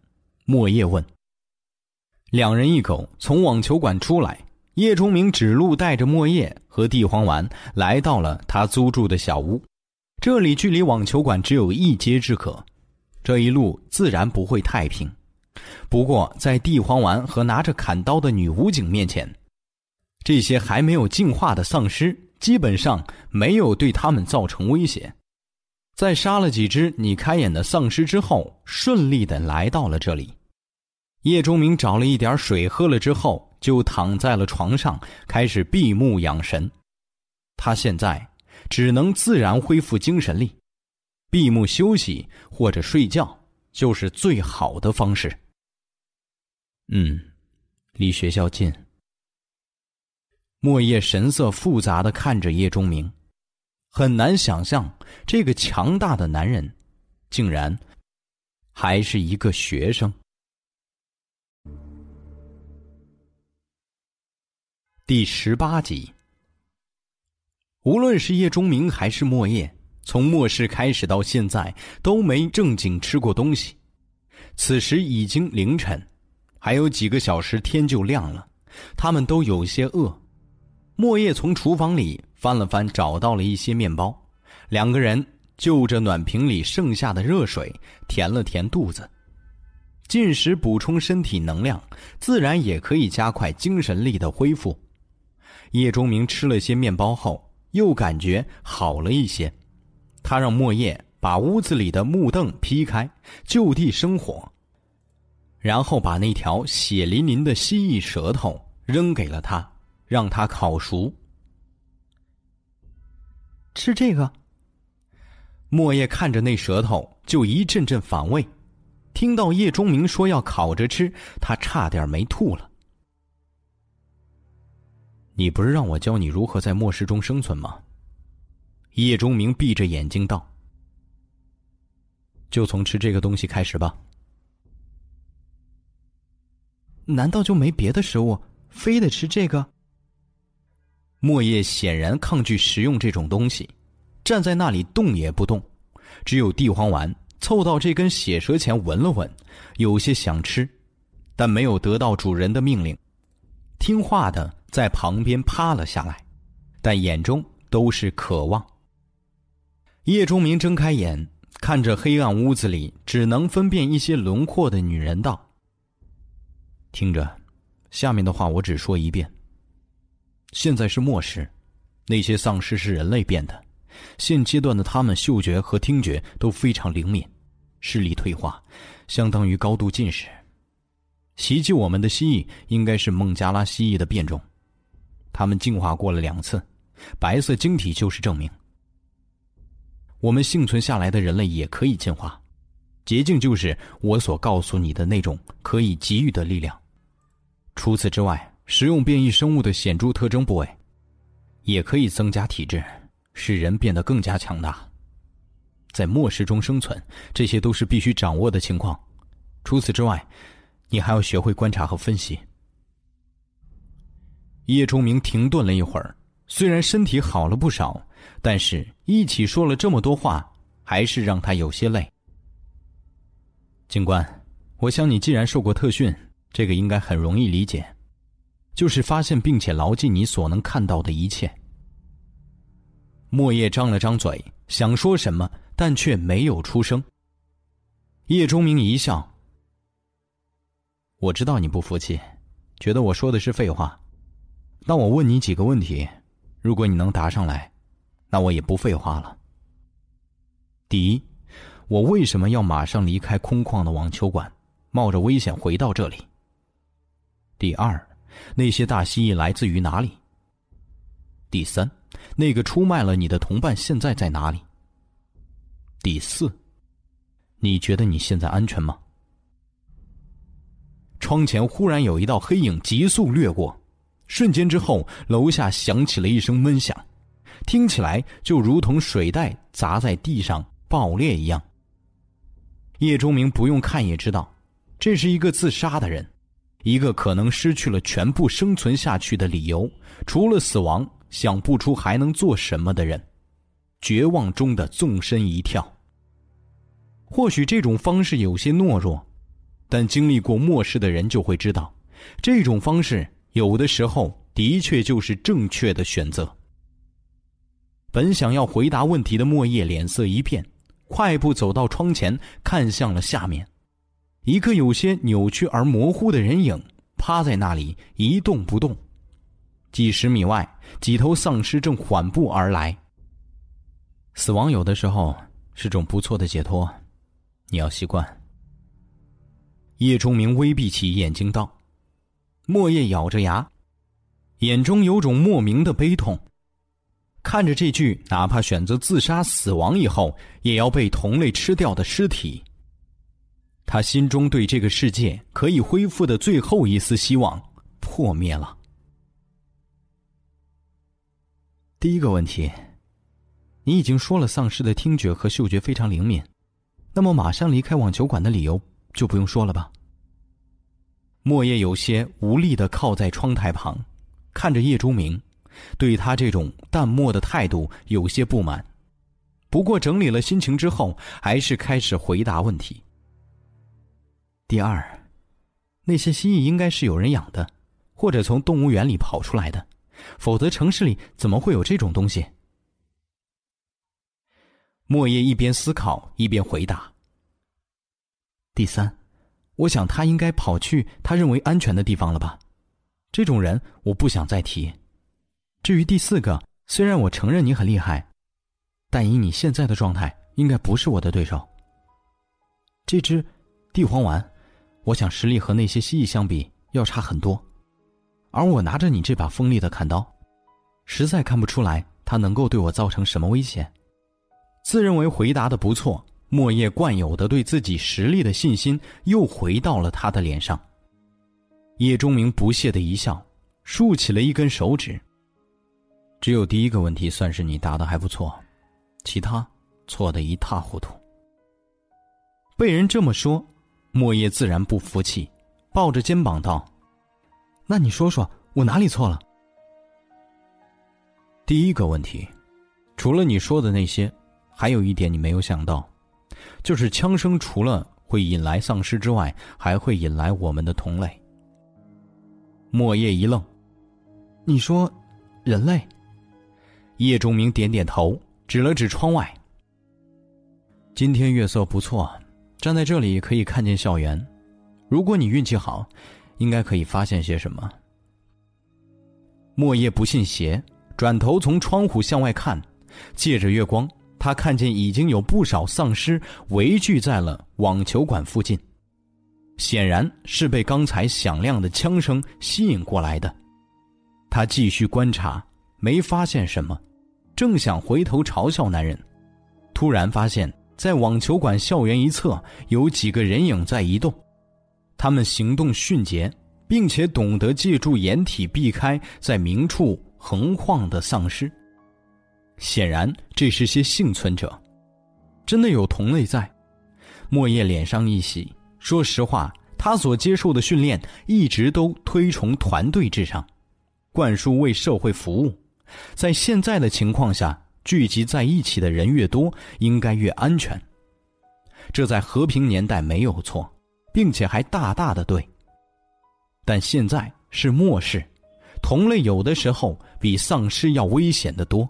莫叶问：“两人一狗从网球馆出来，叶钟明指路带着莫叶和地黄丸来到了他租住的小屋。这里距离网球馆只有一街之隔，这一路自然不会太平。不过，在地黄丸和拿着砍刀的女武警面前，这些还没有进化的丧尸基本上没有对他们造成威胁，在杀了几只你开眼的丧尸之后，顺利的来到了这里。叶钟明找了一点水喝了之后，就躺在了床上，开始闭目养神。他现在只能自然恢复精神力，闭目休息或者睡觉就是最好的方式。嗯，离学校近。莫叶神色复杂的看着叶钟明，很难想象这个强大的男人，竟然还是一个学生。第十八集。无论是叶钟明还是莫叶，从末世开始到现在都没正经吃过东西。此时已经凌晨，还有几个小时天就亮了，他们都有些饿。莫叶从厨房里翻了翻，找到了一些面包，两个人就着暖瓶里剩下的热水填了填肚子。进食补充身体能量，自然也可以加快精神力的恢复。叶钟明吃了些面包后，又感觉好了一些。他让莫叶把屋子里的木凳劈开，就地生火，然后把那条血淋淋的蜥蜴舌头扔给了他，让它烤熟。吃这个。莫叶看着那舌头，就一阵阵反胃。听到叶钟明说要烤着吃，他差点没吐了。你不是让我教你如何在末世中生存吗？叶钟明闭着眼睛道：“就从吃这个东西开始吧。难道就没别的食物，非得吃这个？”莫叶显然抗拒食用这种东西，站在那里动也不动，只有地黄丸凑到这根血蛇前闻了闻，有些想吃，但没有得到主人的命令，听话的。在旁边趴了下来，但眼中都是渴望。叶钟明睁开眼，看着黑暗屋子里只能分辨一些轮廓的女人，道：“听着，下面的话我只说一遍。现在是末世，那些丧尸是人类变的，现阶段的他们嗅觉和听觉都非常灵敏，视力退化，相当于高度近视。袭击我们的蜥蜴应该是孟加拉蜥蜴的变种。”他们进化过了两次，白色晶体就是证明。我们幸存下来的人类也可以进化，捷径就是我所告诉你的那种可以给予的力量。除此之外，食用变异生物的显著特征部位，也可以增加体质，使人变得更加强大。在末世中生存，这些都是必须掌握的情况。除此之外，你还要学会观察和分析。叶钟明停顿了一会儿，虽然身体好了不少，但是一起说了这么多话，还是让他有些累。警官，我想你既然受过特训，这个应该很容易理解，就是发现并且牢记你所能看到的一切。莫叶张了张嘴，想说什么，但却没有出声。叶钟明一笑：“我知道你不服气，觉得我说的是废话。”那我问你几个问题，如果你能答上来，那我也不废话了。第一，我为什么要马上离开空旷的网球馆，冒着危险回到这里？第二，那些大蜥蜴来自于哪里？第三，那个出卖了你的同伴现在在哪里？第四，你觉得你现在安全吗？窗前忽然有一道黑影急速掠过。瞬间之后，楼下响起了一声闷响，听起来就如同水袋砸在地上爆裂一样。叶钟明不用看也知道，这是一个自杀的人，一个可能失去了全部生存下去的理由，除了死亡想不出还能做什么的人，绝望中的纵身一跳。或许这种方式有些懦弱，但经历过末世的人就会知道，这种方式。有的时候，的确就是正确的选择。本想要回答问题的莫叶脸色一变，快步走到窗前，看向了下面，一个有些扭曲而模糊的人影趴在那里一动不动。几十米外，几头丧尸正缓步而来。死亡有的时候是种不错的解脱，你要习惯。叶钟明微闭起眼睛道。莫叶咬着牙，眼中有种莫名的悲痛。看着这具哪怕选择自杀死亡以后也要被同类吃掉的尸体，他心中对这个世界可以恢复的最后一丝希望破灭了。第一个问题，你已经说了，丧尸的听觉和嗅觉非常灵敏，那么马上离开网球馆的理由就不用说了吧。莫叶有些无力的靠在窗台旁，看着叶朱明，对他这种淡漠的态度有些不满。不过整理了心情之后，还是开始回答问题。第二，那些蜥蜴应该是有人养的，或者从动物园里跑出来的，否则城市里怎么会有这种东西？莫叶一边思考一边回答。第三，我想他应该跑去他认为安全的地方了吧？这种人我不想再提。至于第四个，虽然我承认你很厉害。但以你现在的状态，应该不是我的对手。这只地黄丸，我想实力和那些蜥蜴相比要差很多，而我拿着你这把锋利的砍刀，实在看不出来它能够对我造成什么危险。自认为回答的不错，莫叶惯有的对自己实力的信心又回到了他的脸上。叶钟明不屑的一笑，竖起了一根手指。只有第一个问题算是你答的还不错。其他错的一塌糊涂。被人这么说，莫叶自然不服气，抱着肩膀道：“那你说说我哪里错了？”第一个问题，除了你说的那些，还有一点你没有想到，就是枪声除了会引来丧尸之外，还会引来我们的同类。莫叶一愣：“你说，人类？”叶仲明点点头。指了指窗外。今天月色不错，站在这里可以看见校园。如果你运气好，应该可以发现些什么。莫叶不信邪，转头从窗户向外看，借着月光，他看见已经有不少丧尸围聚在了网球馆附近，显然是被刚才响亮的枪声吸引过来的。他继续观察，没发现什么。正想回头嘲笑男人，突然发现，在网球馆校园一侧有几个人影在移动，他们行动迅捷，并且懂得借助掩体避开在明处横晃的丧尸。显然，这是些幸存者。真的有同类在。莫叶脸上一喜，说实话，他所接受的训练一直都推崇团队至上，灌输为社会服务。在现在的情况下，聚集在一起的人越多，应该越安全。这在和平年代没有错，并且还大大的对。但现在是末世，同类有的时候比丧尸要危险的多。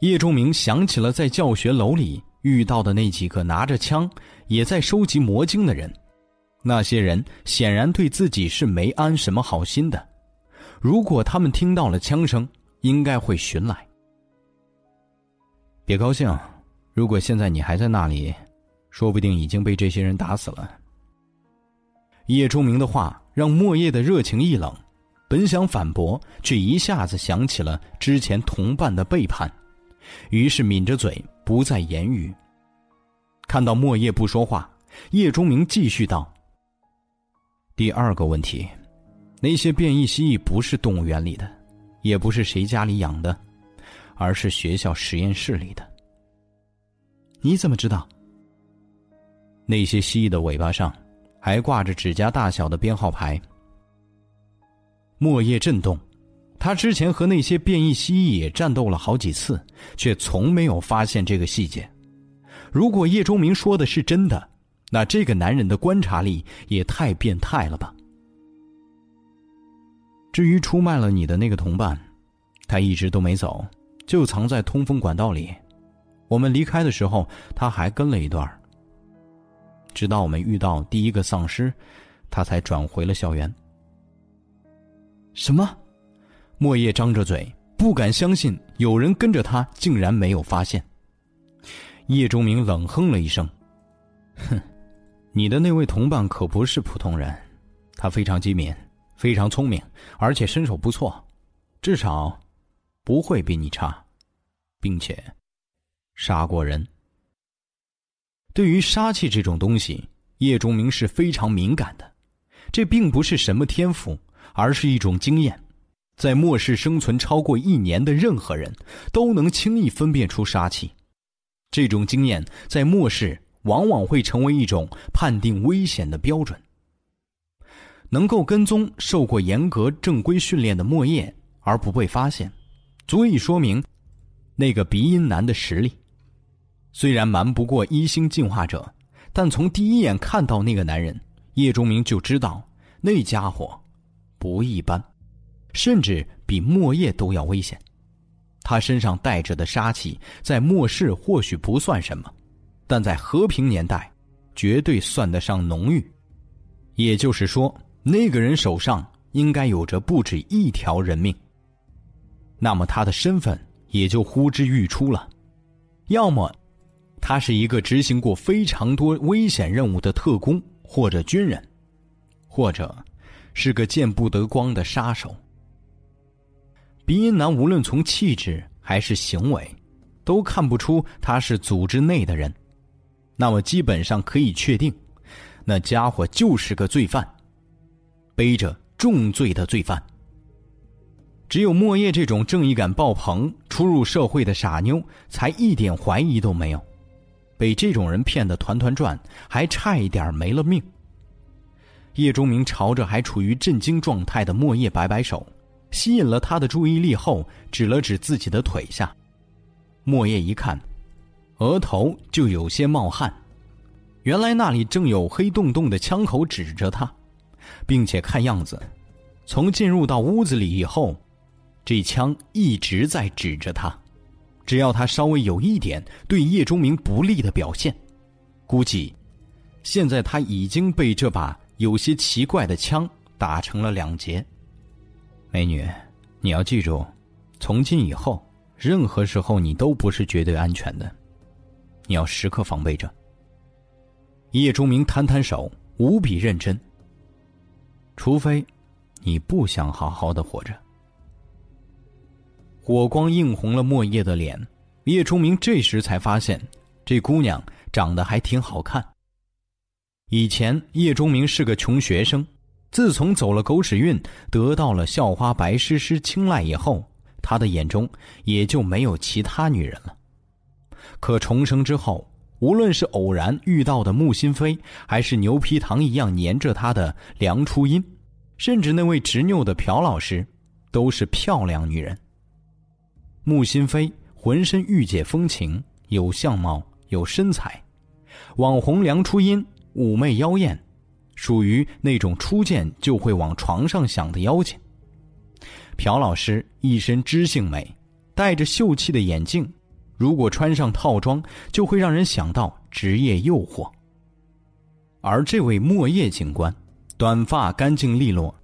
叶仲明想起了在教学楼里遇到的那几个拿着枪也在收集魔晶的人，那些人显然对自己是没安什么好心的。如果他们听到了枪声，应该会寻来。别高兴，如果现在你还在那里，说不定已经被这些人打死了。叶钟明的话让莫叶的热情一冷，本想反驳，却一下子想起了之前同伴的背叛，于是抿着嘴不再言语。看到莫叶不说话，叶钟明继续道：“第二个问题，那些变异蜥蜴不是动物园里的。”也不是谁家里养的，而是学校实验室里的。你怎么知道？那些蜥蜴的尾巴上还挂着指甲大小的编号牌。莫叶震动，他之前和那些变异蜥蜴也战斗了好几次，却从没有发现这个细节。如果叶钟明说的是真的，那这个男人的观察力也太变态了吧！至于出卖了你的那个同伴，他一直都没走，就藏在通风管道里。我们离开的时候，他还跟了一段直到我们遇到第一个丧尸，他才转回了校园。什么？莫叶张着嘴，不敢相信有人跟着他，竟然没有发现。叶钟明冷哼了一声：“哼，你的那位同伴可不是普通人，他非常机敏。”非常聪明，而且身手不错，至少不会比你差，并且杀过人。对于杀气这种东西，叶钟明是非常敏感的。这并不是什么天赋，而是一种经验。在末世生存超过一年的任何人，都能轻易分辨出杀气。这种经验在末世往往会成为一种判定危险的标准。能够跟踪受过严格正规训练的莫叶而不被发现，足以说明那个鼻音男的实力。虽然瞒不过一星进化者，但从第一眼看到那个男人，叶钟明就知道那家伙不一般，甚至比莫叶都要危险。他身上带着的杀气，在末世或许不算什么，但在和平年代，绝对算得上浓郁。也就是说。那个人手上应该有着不止一条人命，那么他的身份也就呼之欲出了。要么，他是一个执行过非常多危险任务的特工或者军人，或者是个见不得光的杀手。鼻音男无论从气质还是行为，都看不出他是组织内的人，那么基本上可以确定，那家伙就是个罪犯。背着重罪的罪犯，只有莫叶这种正义感爆棚、初入社会的傻妞，才一点怀疑都没有。被这种人骗得团团转，还差一点没了命。叶钟明朝着还处于震惊状态的莫叶摆摆手，吸引了他的注意力后，指了指自己的腿下。莫叶一看，额头就有些冒汗，原来那里正有黑洞洞的枪口指着他。并且看样子，从进入到屋子里以后，这枪一直在指着他。只要他稍微有一点对叶钟明不利的表现，估计现在他已经被这把有些奇怪的枪打成了两截。美女，你要记住，从今以后，任何时候你都不是绝对安全的，你要时刻防备着。叶钟明摊摊手，无比认真。除非，你不想好好的活着。火光映红了莫叶的脸，叶钟明这时才发现，这姑娘长得还挺好看。以前叶钟明是个穷学生，自从走了狗屎运，得到了校花白诗诗青睐以后，他的眼中也就没有其他女人了。可重生之后，无论是偶然遇到的穆心飞，还是牛皮糖一样粘着他的梁初音，甚至那位执拗的朴老师，都是漂亮女人。穆心飞浑身御姐风情，有相貌，有身材；网红梁初音妩媚妖艳，属于那种初见就会往床上想的妖精。朴老师一身知性美，戴着秀气的眼镜。如果穿上套装，就会让人想到职业诱惑。而这位莫叶警官，短发干净利落，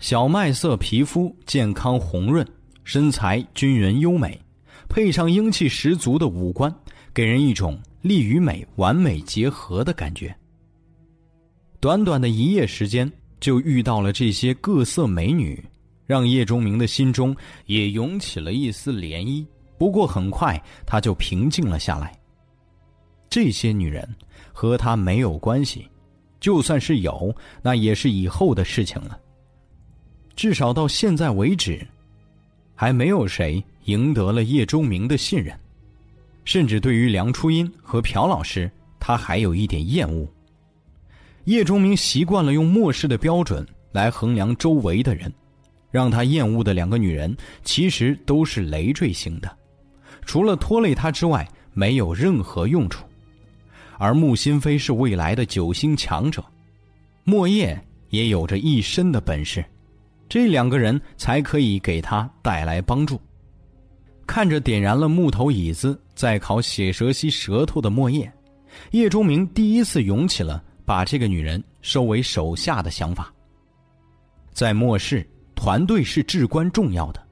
小麦色皮肤健康红润，身材均匀优美，配上英气十足的五官，给人一种力与美完美结合的感觉。短短的一夜时间，就遇到了这些各色美女，让叶钟明的心中也涌起了一丝涟漪。不过很快他就平静了下来。这些女人和他没有关系，就算是有，那也是以后的事情了。至少到现在为止，还没有谁赢得了叶钟明的信任。甚至对于梁初音和朴老师，他还有一点厌恶。叶钟明习惯了用末世的标准来衡量周围的人，让他厌恶的两个女人，其实都是累赘型的。除了拖累他之外，没有任何用处。而穆心飞是未来的九星强者，莫叶也有着一身的本事，这两个人才可以给他带来帮助。看着点燃了木头椅子在烤血蛇蜥舌头的莫叶，叶钟明第一次涌起了把这个女人收为手下的想法。在末世，团队是至关重要的。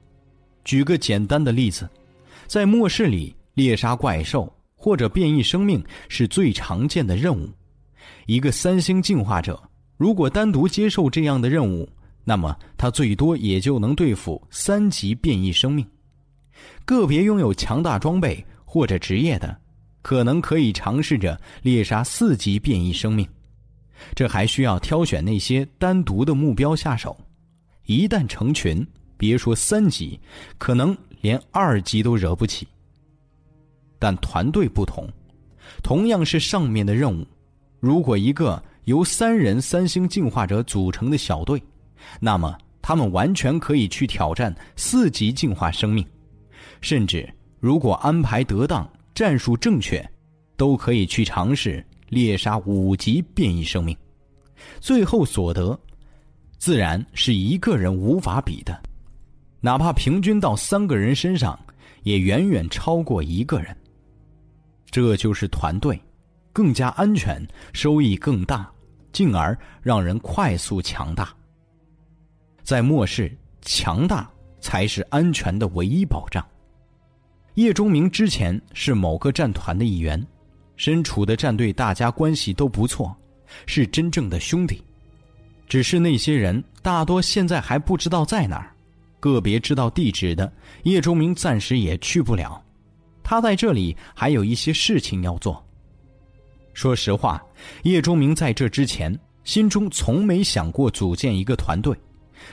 举个简单的例子。在末世里，猎杀怪兽或者变异生命是最常见的任务。一个三星进化者如果单独接受这样的任务，那么他最多也就能对付三级变异生命。个别拥有强大装备或者职业的，可能可以尝试着猎杀四级变异生命。这还需要挑选那些单独的目标下手。一旦成群，别说三级，可能。连二级都惹不起，但团队不同，同样是上面的任务，如果一个由三人三星进化者组成的小队，那么他们完全可以去挑战四级进化生命，甚至如果安排得当、战术正确，都可以去尝试猎杀五级变异生命，最后所得，自然是一个人无法比的，哪怕平均到三个人身上，也远远超过一个人。这就是团队，更加安全，收益更大，进而让人快速强大。在末世，强大才是安全的唯一保障。叶钟明之前是某个战团的一员，身处的战队大家关系都不错，是真正的兄弟。只是那些人大多现在还不知道在哪儿，个别知道地址的，叶钟明暂时也去不了。他在这里还有一些事情要做。说实话，叶钟明在这之前心中从没想过组建一个团队，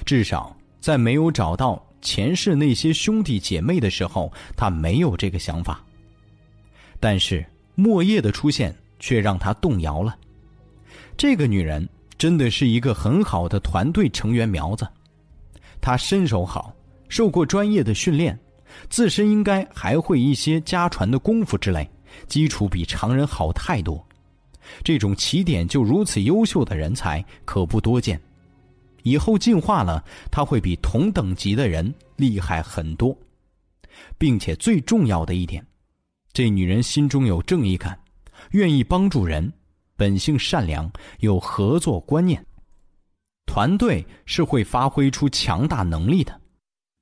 至少在没有找到前世那些兄弟姐妹的时候，他没有这个想法。但是莫叶的出现却让他动摇了。这个女人真的是一个很好的团队成员苗子，她身手好，受过专业的训练。自身应该还会一些家传的功夫之类，基础比常人好太多。这种起点就如此优秀的人才可不多见。以后进化了，他会比同等级的人厉害很多，并且最重要的一点，这女人心中有正义感，愿意帮助人，本性善良，有合作观念。团队是会发挥出强大能力的。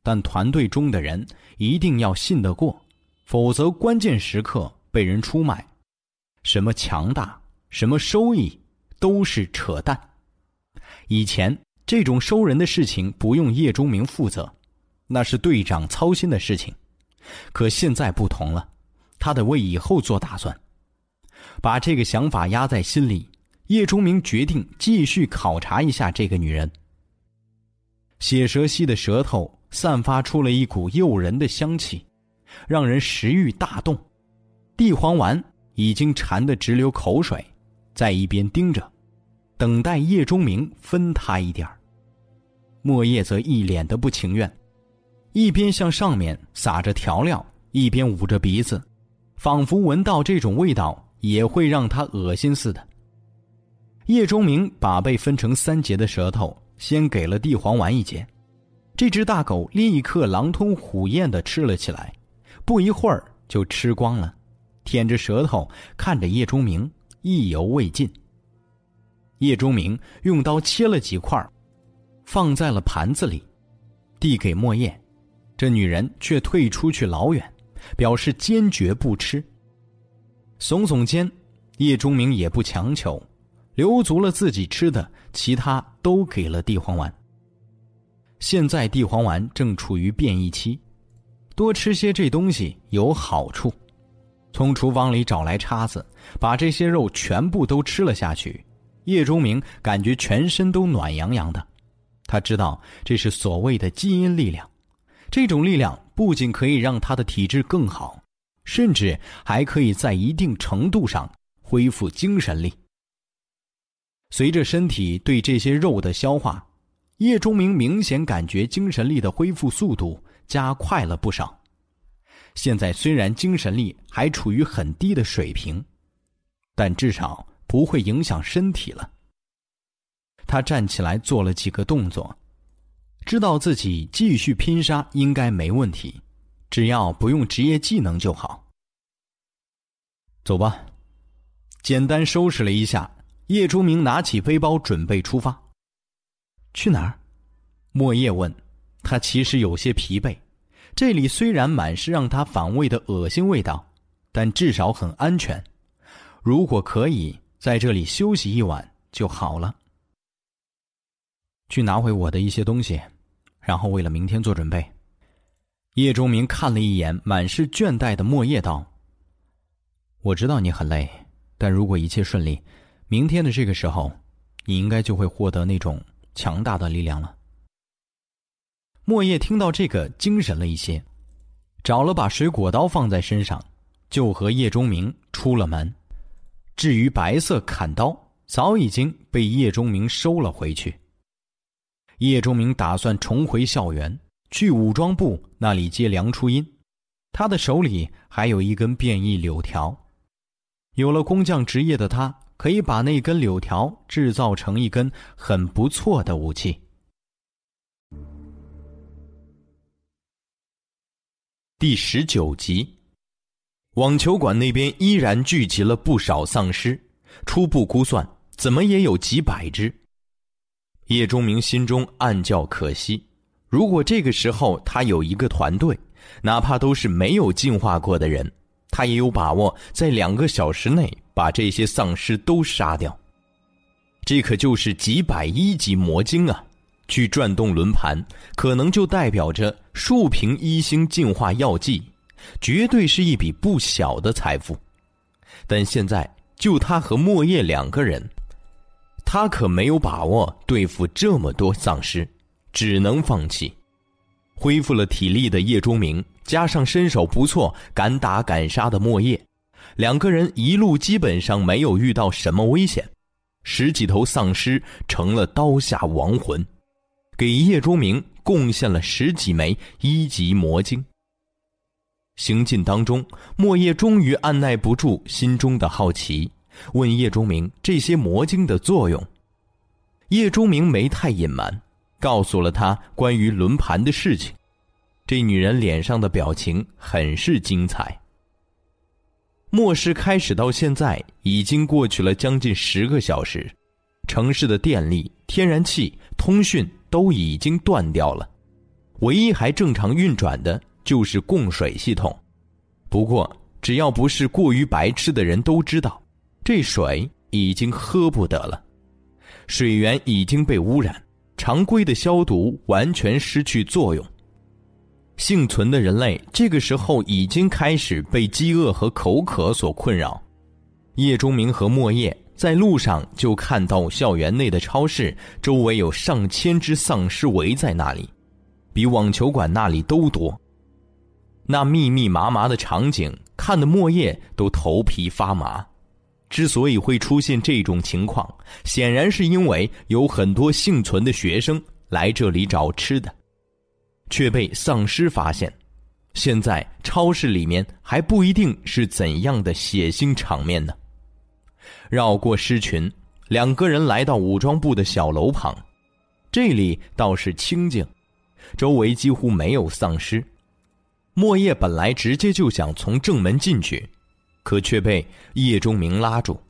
但团队中的人一定要信得过，否则关键时刻被人出卖，什么强大，什么收益，都是扯淡。以前这种收人的事情不用叶钟明负责，那是队长操心的事情。可现在不同了，他得为以后做打算。把这个想法压在心里，叶钟明决定继续考察一下这个女人。血蛇蜥的舌头。散发出了一股诱人的香气，让人食欲大动。地黄丸已经馋得直流口水，在一边盯着，等待叶钟明分他一点儿莫叶则一脸的不情愿，一边向上面撒着调料，一边捂着鼻子，仿佛闻到这种味道也会让他恶心似的。叶钟明把被分成三节的舌头先给了地黄丸一节。这只大狗立刻狼吞虎咽的吃了起来，不一会儿就吃光了，舔着舌头看着叶钟明，意犹未尽。叶钟明用刀切了几块，放在了盘子里，递给莫叶，这女人却退出去老远，表示坚决不吃。耸耸肩，叶钟明也不强求，留足了自己吃的，其他都给了地黄丸。现在地黄丸正处于变异期，多吃些这东西有好处。从厨房里找来叉子，把这些肉全部都吃了下去。叶钟明感觉全身都暖洋洋的，他知道这是所谓的基因力量。这种力量不仅可以让他的体质更好，甚至还可以在一定程度上恢复精神力。随着身体对这些肉的消化。叶钟明明显感觉精神力的恢复速度加快了不少。现在虽然精神力还处于很低的水平，但至少不会影响身体了。他站起来做了几个动作，知道自己继续拼杀应该没问题，只要不用职业技能就好。走吧，简单收拾了一下，叶钟明拿起背包准备出发。去哪儿？莫叶问。他其实有些疲惫。这里虽然满是让他反胃的恶心味道，但至少很安全。如果可以在这里休息一晚就好了。去拿回我的一些东西，然后为了明天做准备。叶钟明看了一眼满是倦怠的莫叶，道：“我知道你很累，但如果一切顺利，明天的这个时候，你应该就会获得那种……”强大的力量了。莫叶听到这个，精神了一些，找了把水果刀放在身上，就和叶钟明出了门。至于白色砍刀，早已经被叶钟明收了回去。叶钟明打算重回校园，去武装部那里接梁初音。他的手里还有一根变异柳条，有了工匠职业的他，可以把那根柳条制造成一根很不错的武器。第十九集，网球馆那边依然聚集了不少丧尸，初步估算，怎么也有几百只。叶钟明心中暗叫可惜，如果这个时候他有一个团队，哪怕都是没有进化过的人，他也有把握在两个小时内把这些丧尸都杀掉。这可就是几百一级魔晶啊！去转动轮盘，可能就代表着数瓶一星进化药剂，绝对是一笔不小的财富。但现在就他和莫叶两个人，他可没有把握对付这么多丧尸，只能放弃。恢复了体力的叶钟明，加上身手不错、敢打敢杀的莫叶，两个人一路基本上没有遇到什么危险，十几头丧尸成了刀下亡魂。给叶钟明贡献了十几枚一级魔晶。行进当中，莫叶终于按耐不住心中的好奇，问叶钟明这些魔晶的作用。叶钟明没太隐瞒，告诉了他关于轮盘的事情。这女人脸上的表情很是精彩。末世开始到现在已经过去了将近十个小时，城市的电力、天然气、通讯。都已经断掉了，唯一还正常运转的就是供水系统。不过，只要不是过于白痴的人都知道，这水已经喝不得了，水源已经被污染，常规的消毒完全失去作用。幸存的人类这个时候已经开始被饥饿和口渴所困扰。叶钟明和莫叶。在路上就看到校园内的超市周围有上千只丧尸围在那里，比网球馆那里都多。那密密麻麻的场景看得莫叶都头皮发麻。之所以会出现这种情况，显然是因为有很多幸存的学生来这里找吃的，却被丧尸发现。现在超市里面还不一定是怎样的血腥场面呢。绕过尸群，两个人来到武装部的小楼旁。这里倒是清静，周围几乎没有丧尸。莫叶本来直接就想从正门进去，可却被叶钟明拉住。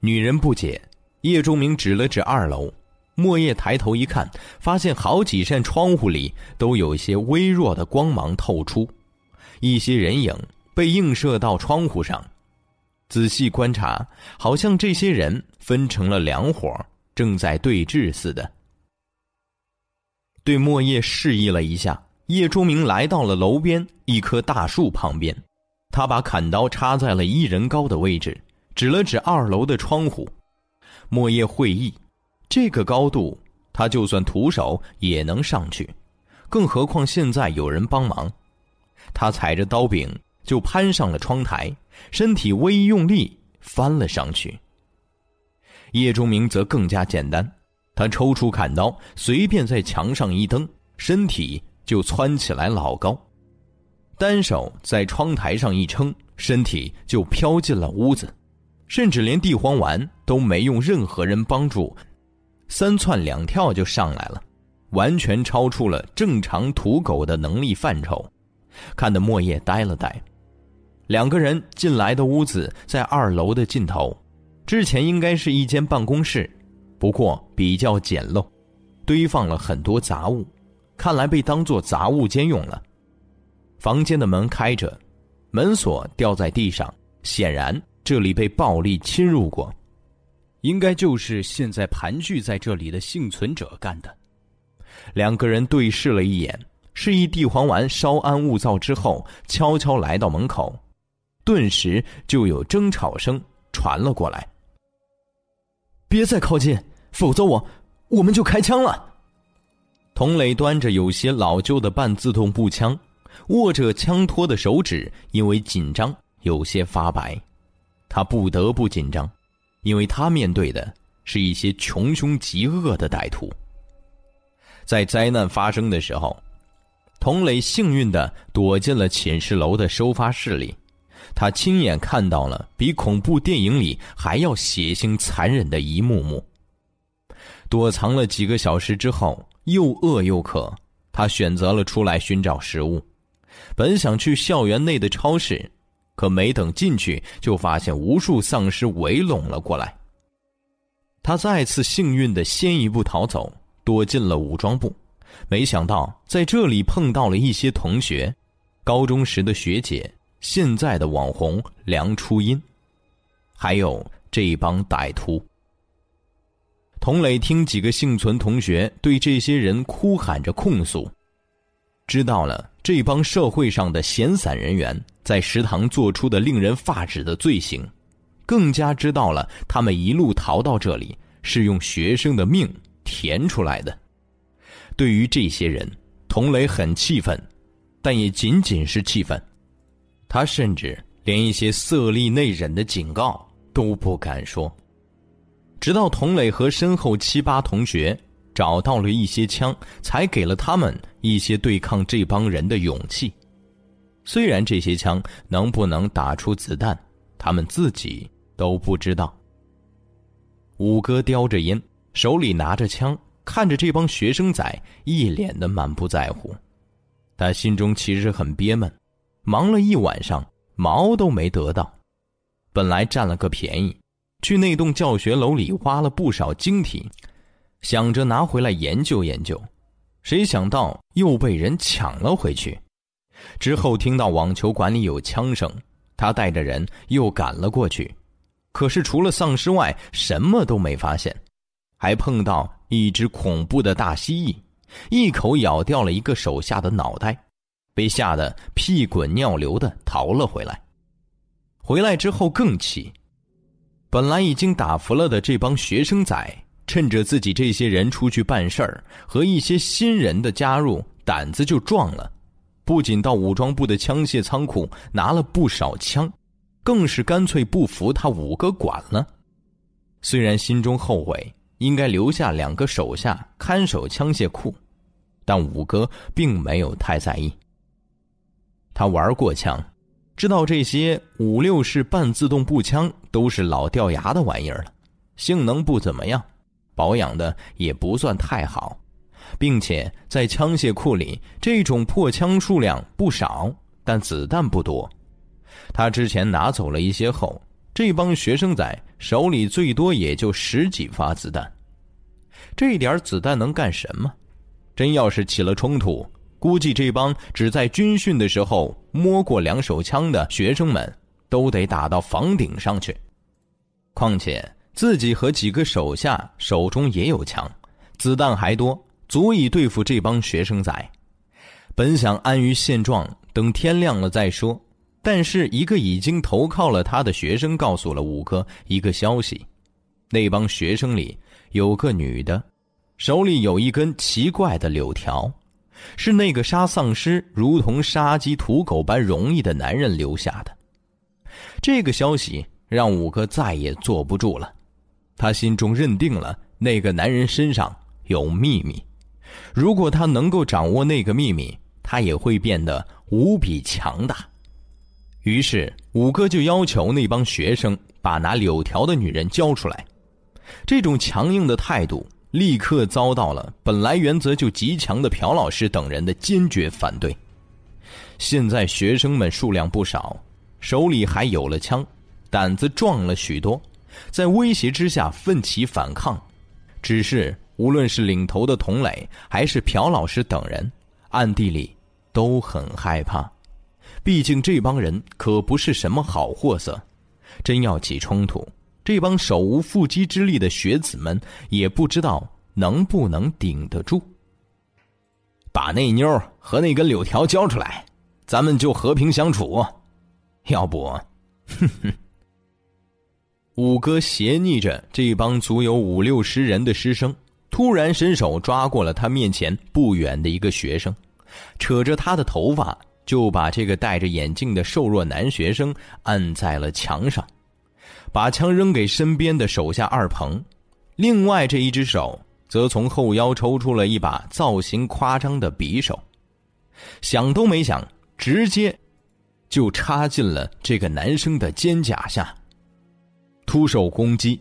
女人不解，叶钟明指了指二楼。莫叶抬头一看，发现好几扇窗户里都有一些微弱的光芒透出，一些人影被映射到窗户上。仔细观察，好像这些人分成了两伙，正在对峙似的。对莫叶示意了一下，叶钟明来到了楼边一棵大树旁边，他把砍刀插在了一人高的位置，指了指二楼的窗户。莫叶会意，这个高度，他就算徒手也能上去，更何况现在有人帮忙。他踩着刀柄。就攀上了窗台，身体微用力，翻了上去。叶钟明则更加简单，他抽出砍刀，随便在墙上一蹬，身体就窜起来老高，单手在窗台上一撑，身体就飘进了屋子，甚至连地黄丸都没用任何人帮助，三窜两跳就上来了，完全超出了正常土狗的能力范畴，看得莫叶呆了呆。两个人进来的屋子在二楼的尽头，之前应该是一间办公室，不过比较简陋，堆放了很多杂物，看来被当做杂物间用了。房间的门开着，门锁掉在地上，显然这里被暴力侵入过，应该就是现在盘踞在这里的幸存者干的。两个人对视了一眼，示意地黄丸稍安勿躁之后，悄悄来到门口。顿时就有争吵声传了过来。别再靠近，否则我我们就开枪了。童磊端着有些老旧的半自动步枪，握着枪托的手指因为紧张有些发白。他不得不紧张，因为他面对的是一些穷凶极恶的歹徒。在灾难发生的时候，童磊幸运的躲进了寝室楼的收发室里，他亲眼看到了比恐怖电影里还要血腥残忍的一幕幕。躲藏了几个小时之后，又饿又渴，他选择了出来寻找食物。本想去校园内的超市，可没等进去，就发现无数丧尸围拢了过来。他再次幸运的先一步逃走，躲进了武装部。没想到在这里碰到了一些同学，高中时的学姐，现在的网红梁初音，还有这帮歹徒。童磊听几个幸存同学对这些人哭喊着控诉，知道了。这帮社会上的闲散人员在食堂做出的令人发指的罪行，更加知道了他们一路逃到这里是用学生的命填出来的。对于这些人，童磊很气愤，但也仅仅是气愤。他甚至连一些色厉内荏的警告都不敢说。直到童磊和身后七八同学。找到了一些枪，才给了他们一些对抗这帮人的勇气。虽然这些枪能不能打出子弹，他们自己都不知道。五哥叼着烟，手里拿着枪，看着这帮学生仔，一脸的满不在乎。他心中其实很憋闷，忙了一晚上，毛都没得到。本来占了个便宜，去那栋教学楼里挖了不少晶体。想着拿回来研究研究，谁想到又被人抢了回去。之后听到网球馆里有枪声，他带着人又赶了过去。可是除了丧尸外，什么都没发现，还碰到一只恐怖的大蜥蜴，一口咬掉了一个手下的脑袋，被吓得屁滚尿流的逃了回来。回来之后更气，本来已经打服了的这帮学生仔。趁着自己这些人出去办事儿，和一些新人的加入，胆子就壮了。不仅到武装部的枪械仓库拿了不少枪，更是干脆不服他五哥管了。虽然心中后悔，应该留下两个手下看守枪械库，但五哥并没有太在意。他玩过枪，知道这些五六式半自动步枪都是老掉牙的玩意儿了，性能不怎么样。保养的也不算太好，并且在枪械库里，这种破枪数量不少，但子弹不多。他之前拿走了一些后，这帮学生仔手里最多也就十几发子弹。这点子弹能干什么？真要是起了冲突，估计这帮只在军训的时候摸过两手枪的学生们，都得打到房顶上去。况且。自己和几个手下手中也有枪，子弹还多，足以对付这帮学生仔。本想安于现状，等天亮了再说。但是一个已经投靠了他的学生告诉了五哥一个消息：那帮学生里有个女的，手里有一根奇怪的柳条，是那个杀丧尸如同杀鸡屠狗般容易的男人留下的。这个消息让五哥再也坐不住了。他心中认定了那个男人身上有秘密，如果他能够掌握那个秘密，他也会变得无比强大。于是五哥就要求那帮学生把拿柳条的女人交出来。这种强硬的态度立刻遭到了本来原则就极强的朴老师等人的坚决反对。现在学生们数量不少，手里还有了枪，胆子壮了许多。在威胁之下奋起反抗，只是无论是领头的童磊，还是朴老师等人，暗地里都很害怕。毕竟这帮人可不是什么好货色，真要起冲突，这帮手无缚鸡之力的学子们也不知道能不能顶得住。把那妞和那根柳条交出来，咱们就和平相处。要不，哼哼。五哥斜睨着这帮足有五六十人的师生，突然伸手抓过了他面前不远的一个学生，扯着他的头发，就把这个戴着眼镜的瘦弱男学生按在了墙上。把枪扔给身边的手下二鹏，另外这一只手则从后腰抽出了一把造型夸张的匕首，想都没想，直接就插进了这个男生的肩胛下，突手攻击。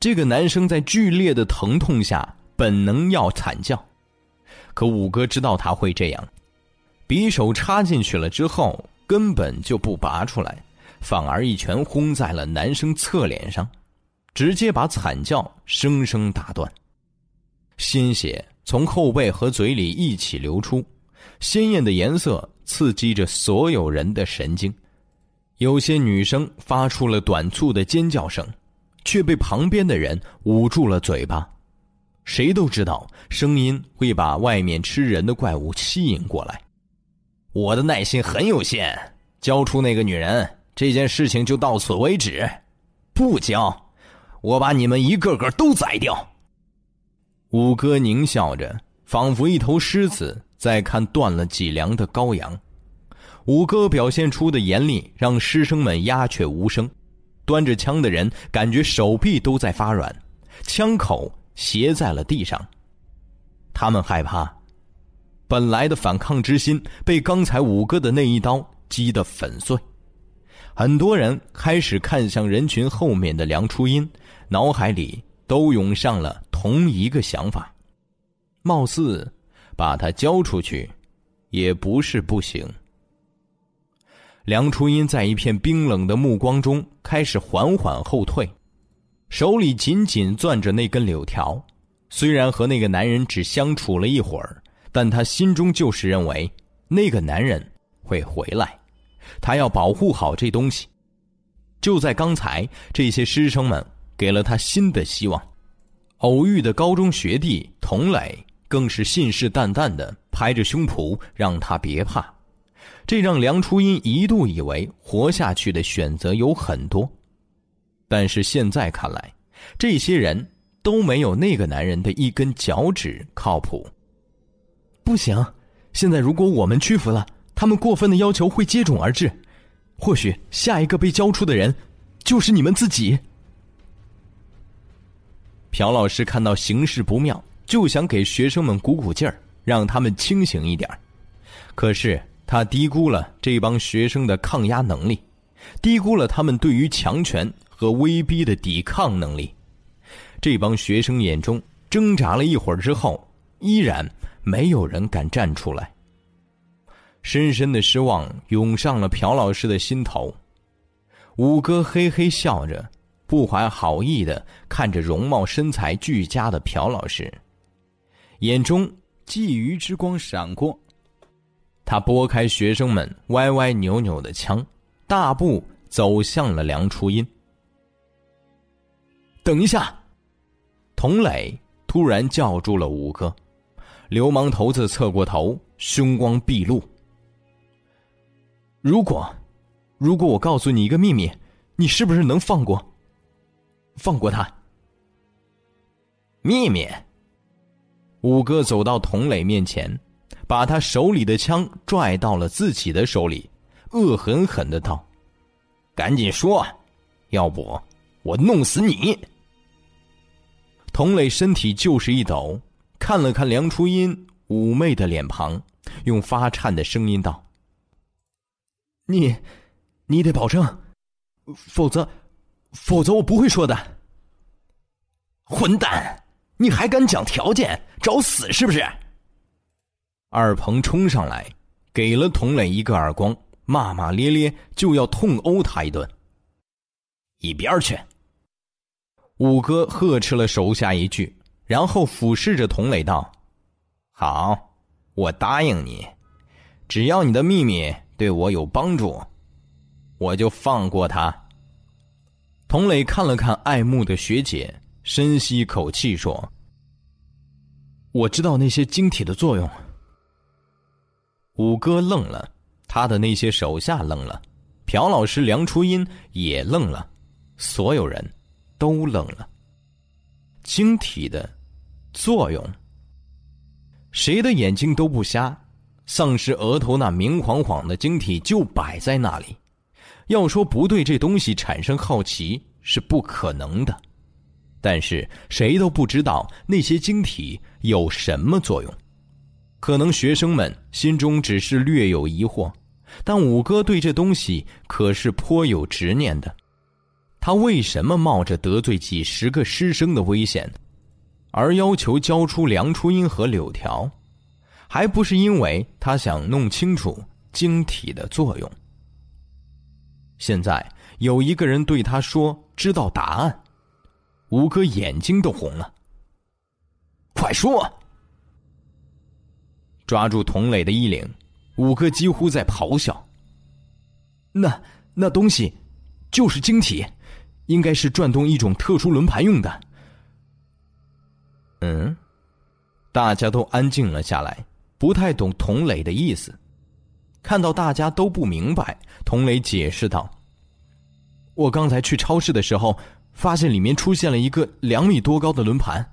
这个男生在剧烈的疼痛下本能要惨叫，可五哥知道他会这样，匕首插进去了之后根本就不拔出来。反而一拳轰在了男生侧脸上，直接把惨叫生生打断。鲜血从后背和嘴里一起流出，鲜艳的颜色刺激着所有人的神经。有些女生发出了短促的尖叫声，却被旁边的人捂住了嘴巴。谁都知道，声音会把外面吃人的怪物吸引过来。我的耐心很有限，交出那个女人。这件事情就到此为止，不交，我把你们一个个都宰掉。五哥狞笑着，仿佛一头狮子在看断了脊梁的羔羊。五哥表现出的严厉让师生们鸦雀无声，端着枪的人感觉手臂都在发软，枪口斜在了地上。他们害怕，本来的反抗之心被刚才五哥的那一刀击得粉碎。很多人开始看向人群后面的梁初音，脑海里都涌上了同一个想法：貌似把他交出去，也不是不行。梁初音在一片冰冷的目光中开始缓缓后退，手里紧紧攥着那根柳条。虽然和那个男人只相处了一会儿，但他心中就是认为那个男人会回来。他要保护好这东西。就在刚才，这些师生们给了他新的希望。偶遇的高中学弟童磊更是信誓旦旦的拍着胸脯让他别怕，这让梁初音一度以为活下去的选择有很多。但是现在看来，这些人都没有那个男人的一根脚趾靠谱。不行，现在如果我们屈服了。他们过分的要求会接踵而至，或许下一个被交出的人，就是你们自己。朴老师看到形势不妙，就想给学生们鼓鼓劲儿，让他们清醒一点可是他低估了这帮学生的抗压能力，低估了他们对于强权和威逼的抵抗能力。这帮学生眼中挣扎了一会儿之后，依然没有人敢站出来。深深的失望涌上了朴老师的心头，五哥嘿嘿笑着，不怀好意的看着容貌身材俱佳的朴老师，眼中觊觎之光闪过。他拨开学生们歪歪扭扭的枪，大步走向了梁初音。等一下！童磊突然叫住了五哥，流氓头子侧过头，凶光毕露。如果，如果我告诉你一个秘密，你是不是能放过？放过他？秘密。五哥走到童磊面前，把他手里的枪拽到了自己的手里，恶狠狠的道：“赶紧说，要不我弄死你！”童磊身体就是一抖，看了看梁初音妩媚的脸庞，用发颤的声音道。你，你得保证，否则，否则我不会说的。混蛋，你还敢讲条件，找死是不是？二鹏冲上来，给了童磊一个耳光，骂骂咧咧就要痛殴他一顿。一边去！五哥呵斥了手下一句，然后俯视着童磊道：“好，我答应你，只要你的秘密。”对我有帮助，我就放过他。童磊看了看爱慕的学姐，深吸一口气说：“我知道那些晶体的作用。”五哥愣了，他的那些手下愣了，朴老师、梁初音也愣了，所有人都愣了。晶体的作用，谁的眼睛都不瞎。丧尸额头那明晃晃的晶体就摆在那里，要说不对这东西产生好奇，是不可能的。但是谁都不知道那些晶体有什么作用。可能学生们心中只是略有疑惑，但五哥对这东西可是颇有执念的。他为什么冒着得罪几十个师生的危险，而要求交出梁初音和柳条？还不是因为他想弄清楚晶体的作用。现在有一个人对他说：“知道答案。”五哥眼睛都红了。快说！抓住童磊的衣领，五哥几乎在咆哮。那那东西就是晶体，应该是转动一种特殊轮盘用的。嗯，大家都安静了下来。不太懂童磊的意思，看到大家都不明白，童磊解释道：“我刚才去超市的时候，发现里面出现了一个两米多高的轮盘，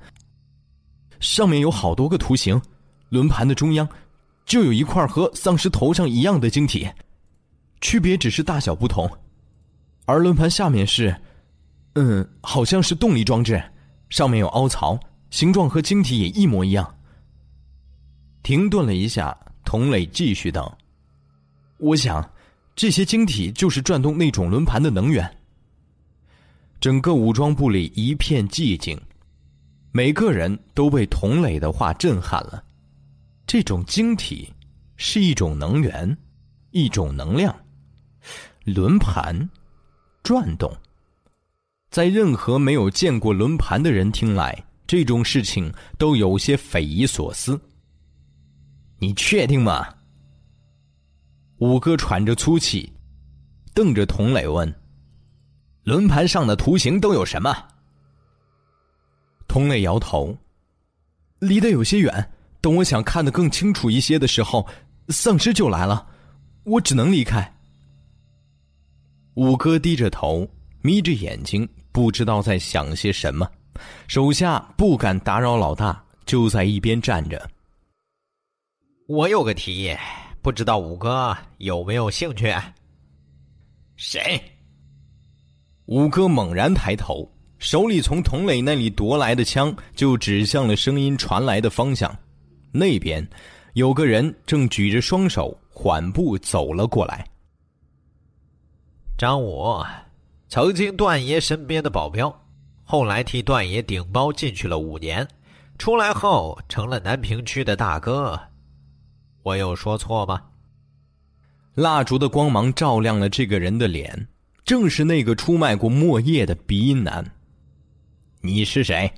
上面有好多个图形，轮盘的中央就有一块和丧尸头上一样的晶体，区别只是大小不同，而轮盘下面是，嗯，好像是动力装置，上面有凹槽，形状和晶体也一模一样。”停顿了一下，童磊继续道：“我想，这些晶体就是转动那种轮盘的能源。”整个武装部里一片寂静，每个人都被童磊的话震撼了。这种晶体是一种能源，一种能量。轮盘转动，在任何没有见过轮盘的人听来，这种事情都有些匪夷所思。你确定吗？五哥喘着粗气，瞪着童磊问：“轮盘上的图形都有什么？”童磊摇头：“离得有些远。等我想看得更清楚一些的时候，丧尸就来了，我只能离开。”五哥低着头，眯着眼睛，不知道在想些什么。手下不敢打扰老大，就在一边站着。我有个提议，不知道五哥有没有兴趣？谁？五哥猛然抬头，手里从童磊那里夺来的枪就指向了声音传来的方向。那边有个人正举着双手缓步走了过来。张武，曾经段爷身边的保镖，后来替段爷顶包进去了五年，出来后成了南平区的大哥。我有说错吗？蜡烛的光芒照亮了这个人的脸，正是那个出卖过墨叶的鼻音男。你是谁？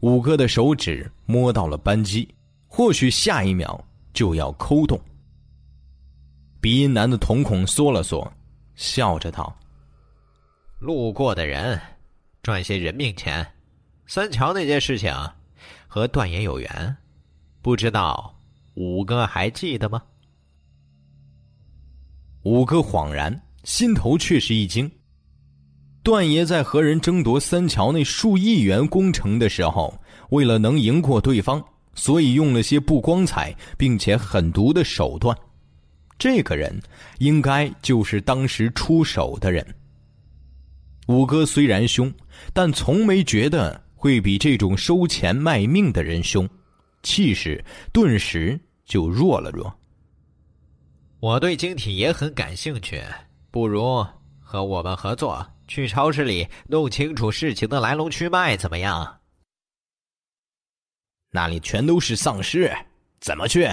五哥的手指摸到了扳机，或许下一秒就要扣动。鼻音男的瞳孔缩了缩，笑着道：“路过的人，赚些人命钱。三桥那件事情，和段爷有缘，不知道。”五哥还记得吗？五哥恍然，心头却是一惊。段爷在和人争夺三桥那数亿元工程的时候，为了能赢过对方，所以用了些不光彩并且狠毒的手段。这个人应该就是当时出手的人。五哥虽然凶，但从没觉得会比这种收钱卖命的人凶，气势顿时。就弱了弱。我对晶体也很感兴趣，不如和我们合作，去超市里弄清楚事情的来龙去脉，怎么样？那里全都是丧尸，怎么去？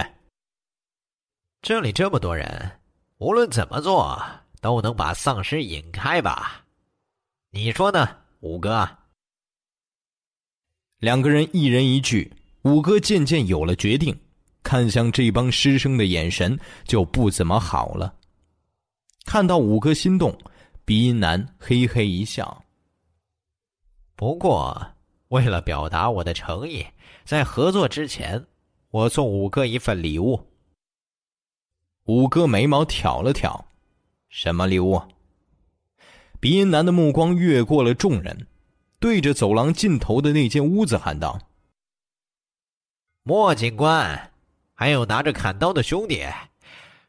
这里这么多人，无论怎么做都能把丧尸引开吧？你说呢，五哥？两个人一人一句，五哥渐渐有了决定。看向这帮师生的眼神就不怎么好了。看到五哥心动，鼻音男嘿嘿一笑。不过，为了表达我的诚意，在合作之前，我送五哥一份礼物。五哥眉毛挑了挑，什么礼物？鼻音男的目光越过了众人，对着走廊尽头的那间屋子喊道：“莫警官。”还有拿着砍刀的兄弟，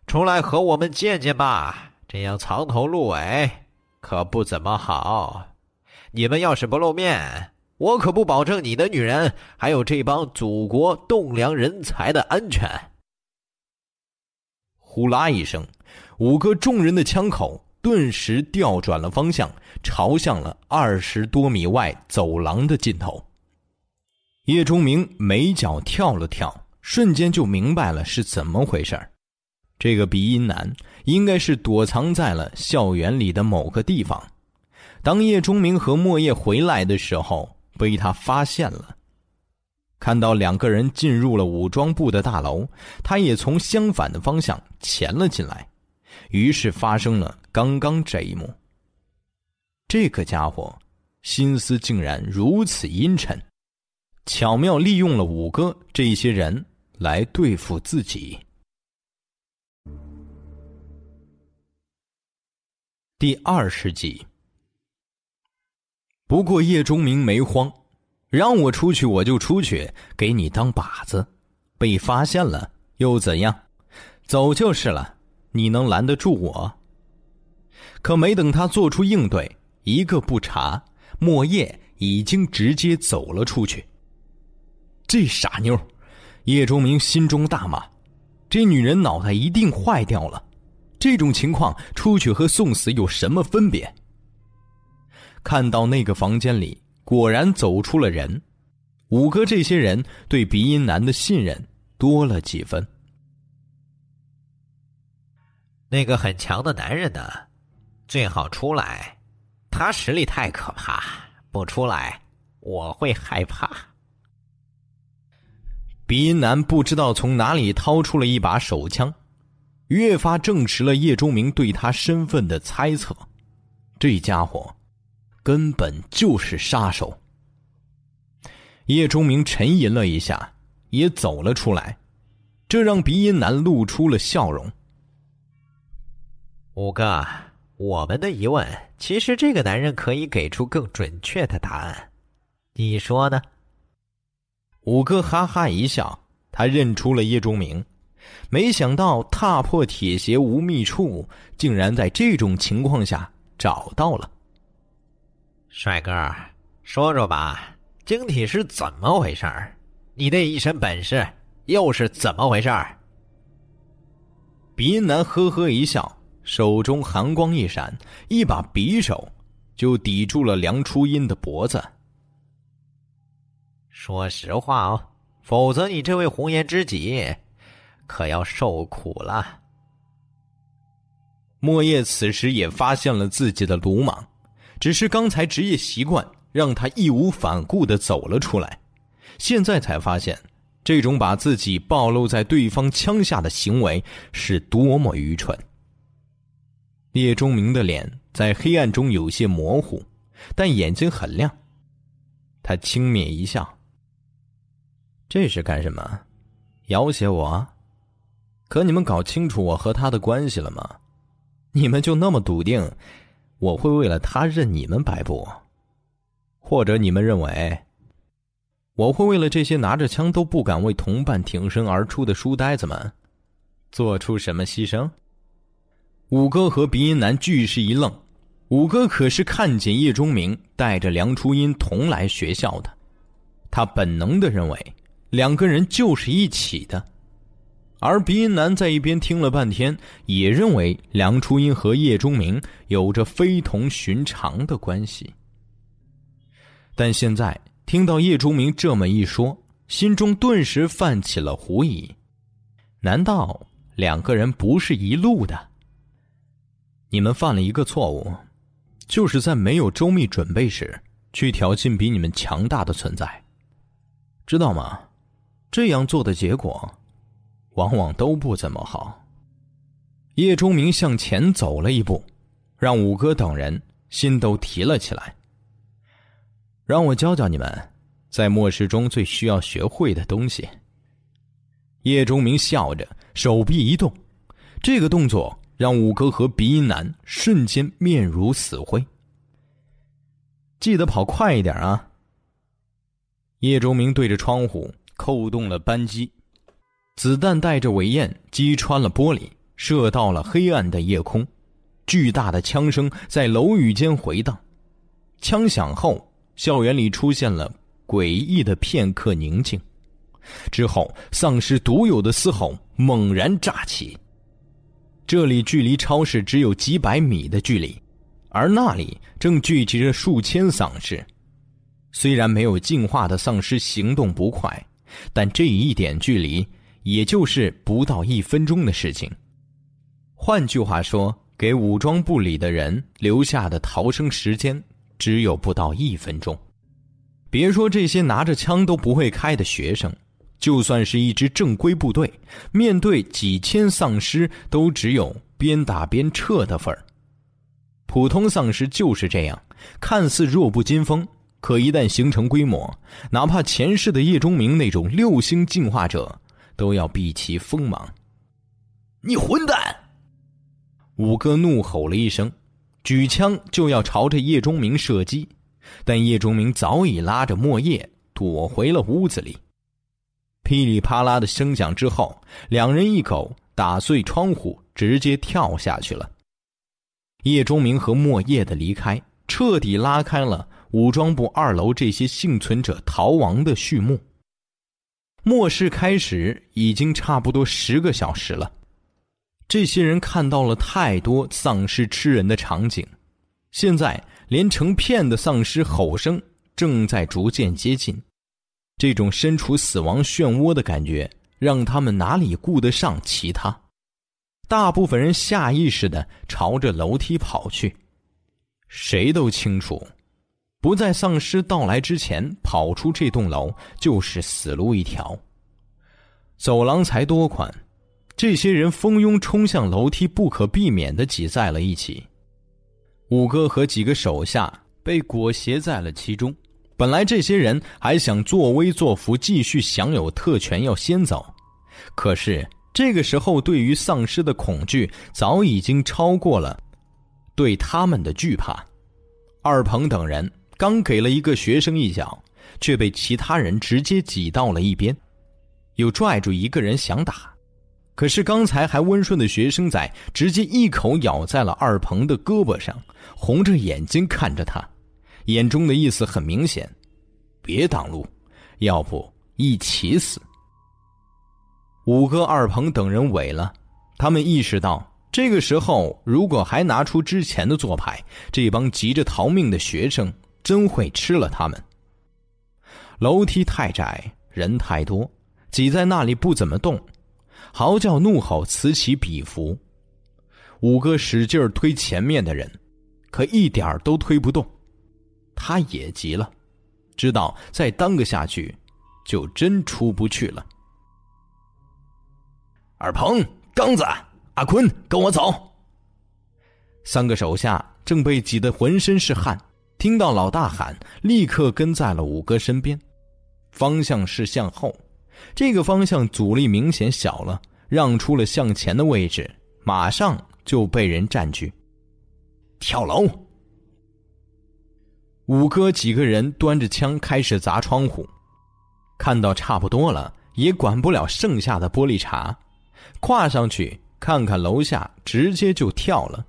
出来和我们见见吧！这样藏头露尾，可不怎么好。你们要是不露面，我可不保证你的女人还有这帮祖国栋梁人才的安全。呼啦一声，五个众人的枪口顿时调转了方向，朝向了二十多米外走廊的尽头。叶钟明眉角跳了跳，瞬间就明白了是怎么回事儿这个鼻音男应该是躲藏在了校园里的某个地方。当叶钟明和莫叶回来的时候，被他发现了。看到两个人进入了武装部的大楼，他也从相反的方向潜了进来，于是发生了刚刚这一幕。这个家伙心思竟然如此阴沉，巧妙利用了五哥这些人来对付自己。第二十集。不过叶钟明没慌。让我出去我就出去，给你当靶子。被发现了又怎样？走就是了。你能拦得住我？可没等他做出应对，一个不察，莫叶已经直接走了出去。这傻妞，叶钟明心中大骂：这女人脑袋一定坏掉了。这种情况出去和送死有什么分别？看到那个房间里。果然走出了人，五哥这些人对鼻音男的信任多了几分。那个很强的男人呢？最好出来，他实力太可怕，不出来我会害怕。鼻音男不知道从哪里掏出了一把手枪，越发证实了叶钟明对他身份的猜测。这家伙。根本就是杀手。叶钟明沉吟了一下，也走了出来，这让鼻音男露出了笑容。五哥，我们的疑问，其实这个男人可以给出更准确的答案，你说呢？五哥哈哈一笑，他认出了叶钟明，没想到踏破铁鞋无觅处，竟然在这种情况下找到了。帅哥，说说吧，晶体是怎么回事你那一身本事又是怎么回事鼻音男呵呵一笑，手中寒光一闪，一把匕首就抵住了梁初音的脖子。说实话哦，否则你这位红颜知己可要受苦了。莫叶此时也发现了自己的鲁莽。只是刚才职业习惯让他义无反顾的走了出来，现在才发现，这种把自己暴露在对方枪下的行为是多么愚蠢。叶钟明的脸在黑暗中有些模糊，但眼睛很亮。他轻蔑一笑：“这是干什么？要挟我？可你们搞清楚我和他的关系了吗？你们就那么笃定？”我会为了他任你们摆布，或者你们认为我会为了这些拿着枪都不敢为同伴挺身而出的书呆子们做出什么牺牲？五哥和鼻音男俱是一愣，五哥可是看见叶钟明带着梁初音同来学校的，他本能的认为两个人就是一起的。而鼻音男在一边听了半天，也认为梁初音和叶钟明有着非同寻常的关系。但现在听到叶钟明这么一说，心中顿时泛起了狐疑：难道两个人不是一路的？你们犯了一个错误，就是在没有周密准备时去挑衅比你们强大的存在，知道吗？这样做的结果。往往都不怎么好。叶钟明向前走了一步，让五哥等人心都提了起来。让我教教你们，在末世中最需要学会的东西。叶钟明笑着，手臂一动，这个动作让五哥和鼻音男瞬间面如死灰。记得跑快一点啊！叶钟明对着窗户扣动了扳机。子弹带着尾焰击穿了玻璃，射到了黑暗的夜空。巨大的枪声在楼宇间回荡。枪响后，校园里出现了诡异的片刻宁静。之后，丧尸独有的嘶吼猛然炸起。这里距离超市只有几百米的距离，而那里正聚集着数千丧尸。虽然没有进化的丧尸行动不快，但这一点距离，也就是不到一分钟的事情。换句话说，给武装部里的人留下的逃生时间只有不到一分钟。别说这些拿着枪都不会开的学生，就算是一支正规部队，面对几千丧尸，都只有边打边撤的份儿。普通丧尸就是这样，看似弱不禁风，可一旦形成规模，哪怕前世的叶钟明那种六星进化者，都要避其锋芒。你混蛋！五哥怒吼了一声，举枪就要朝着叶钟明射击，但叶钟明早已拉着莫叶躲回了屋子里。噼里啪啦的声响之后，两人一口打碎窗户，直接跳下去了。叶钟明和莫叶的离开，彻底拉开了武装部二楼这些幸存者逃亡的序幕。末世开始已经差不多十个小时了。这些人看到了太多丧尸吃人的场景，现在连成片的丧尸吼声正在逐渐接近。这种身处死亡漩涡的感觉，让他们哪里顾得上其他？大部分人下意识的朝着楼梯跑去。谁都清楚，不在丧尸到来之前跑出这栋楼就是死路一条。走廊才多宽？这些人蜂拥冲向楼梯，不可避免的挤在了一起。五哥和几个手下被裹挟在了其中。本来这些人还想作威作福，继续享有特权，要先走。可是这个时候，对于丧尸的恐惧早已经超过了对他们的惧怕。二鹏等人刚给了一个学生一脚，却被其他人直接挤到了一边，又拽住一个人想打。可是刚才还温顺的学生仔，直接一口咬在了二鹏的胳膊上，红着眼睛看着他，眼中的意思很明显：别挡路，要不一起死。五哥、二鹏等人萎了，他们意识到，这个时候如果还拿出之前的做派，这帮急着逃命的学生真会吃了他们。楼梯太窄，人太多，挤在那里不怎么动。嚎叫怒吼此起彼伏，五哥使劲推前面的人，可一点都推不动。他也急了，知道再耽搁下去，就真出不去了。二鹏、刚子、阿坤，跟我走。三个手下正被挤得浑身是汗，听到老大喊，立刻跟在了五哥身边，方向是向后。这个方向阻力明显小了，让出了向前的位置，马上就被人占据。跳楼！五哥几个人端着枪开始砸窗户，看到差不多了，也管不了剩下的玻璃碴，跨上去看看楼下，直接就跳了。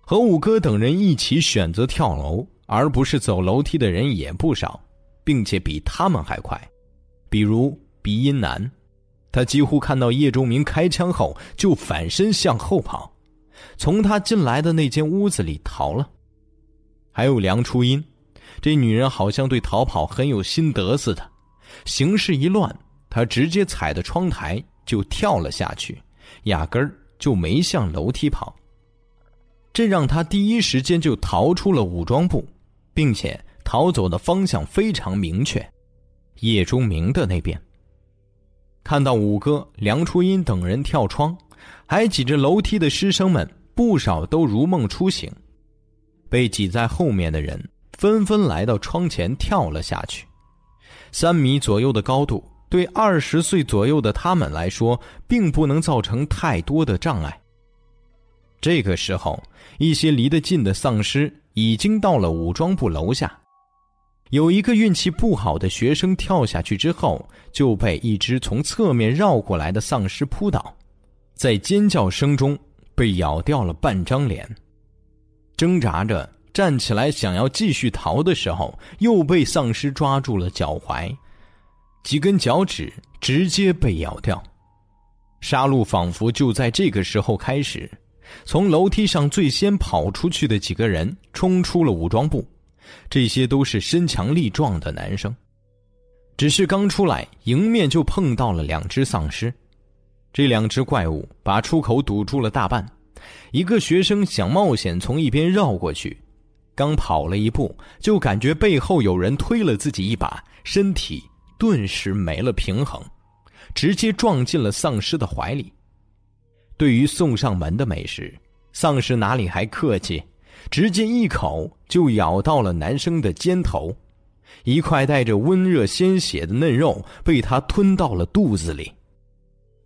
和五哥等人一起选择跳楼，而不是走楼梯的人也不少，并且比他们还快，比如。鼻音男，他几乎看到叶钟明开枪后就反身向后跑，从他进来的那间屋子里逃了。还有梁初音，这女人好像对逃跑很有心得似的，形势一乱，她直接踩的窗台就跳了下去，压根儿就没向楼梯跑。这让他第一时间就逃出了武装部，并且逃走的方向非常明确，叶钟明的那边。看到五哥、梁初音等人跳窗，还挤着楼梯的师生们，不少都如梦初醒。被挤在后面的人纷纷来到窗前跳了下去。三米左右的高度，对二十岁左右的他们来说，并不能造成太多的障碍。这个时候，一些离得近的丧尸已经到了武装部楼下。有一个运气不好的学生跳下去之后，就被一只从侧面绕过来的丧尸扑倒，在尖叫声中被咬掉了半张脸，挣扎着站起来想要继续逃的时候，又被丧尸抓住了脚踝，几根脚趾直接被咬掉。杀戮仿佛就在这个时候开始。从楼梯上最先跑出去的几个人冲出了武装部，这些都是身强力壮的男生。只是刚出来，迎面就碰到了两只丧尸。这两只怪物把出口堵住了大半。一个学生想冒险从一边绕过去，刚跑了一步，就感觉背后有人推了自己一把，身体顿时没了平衡，直接撞进了丧尸的怀里。对于送上门的美食，丧尸哪里还客气，直接一口就咬到了男生的肩头，一块带着温热鲜血的嫩肉被他吞到了肚子里。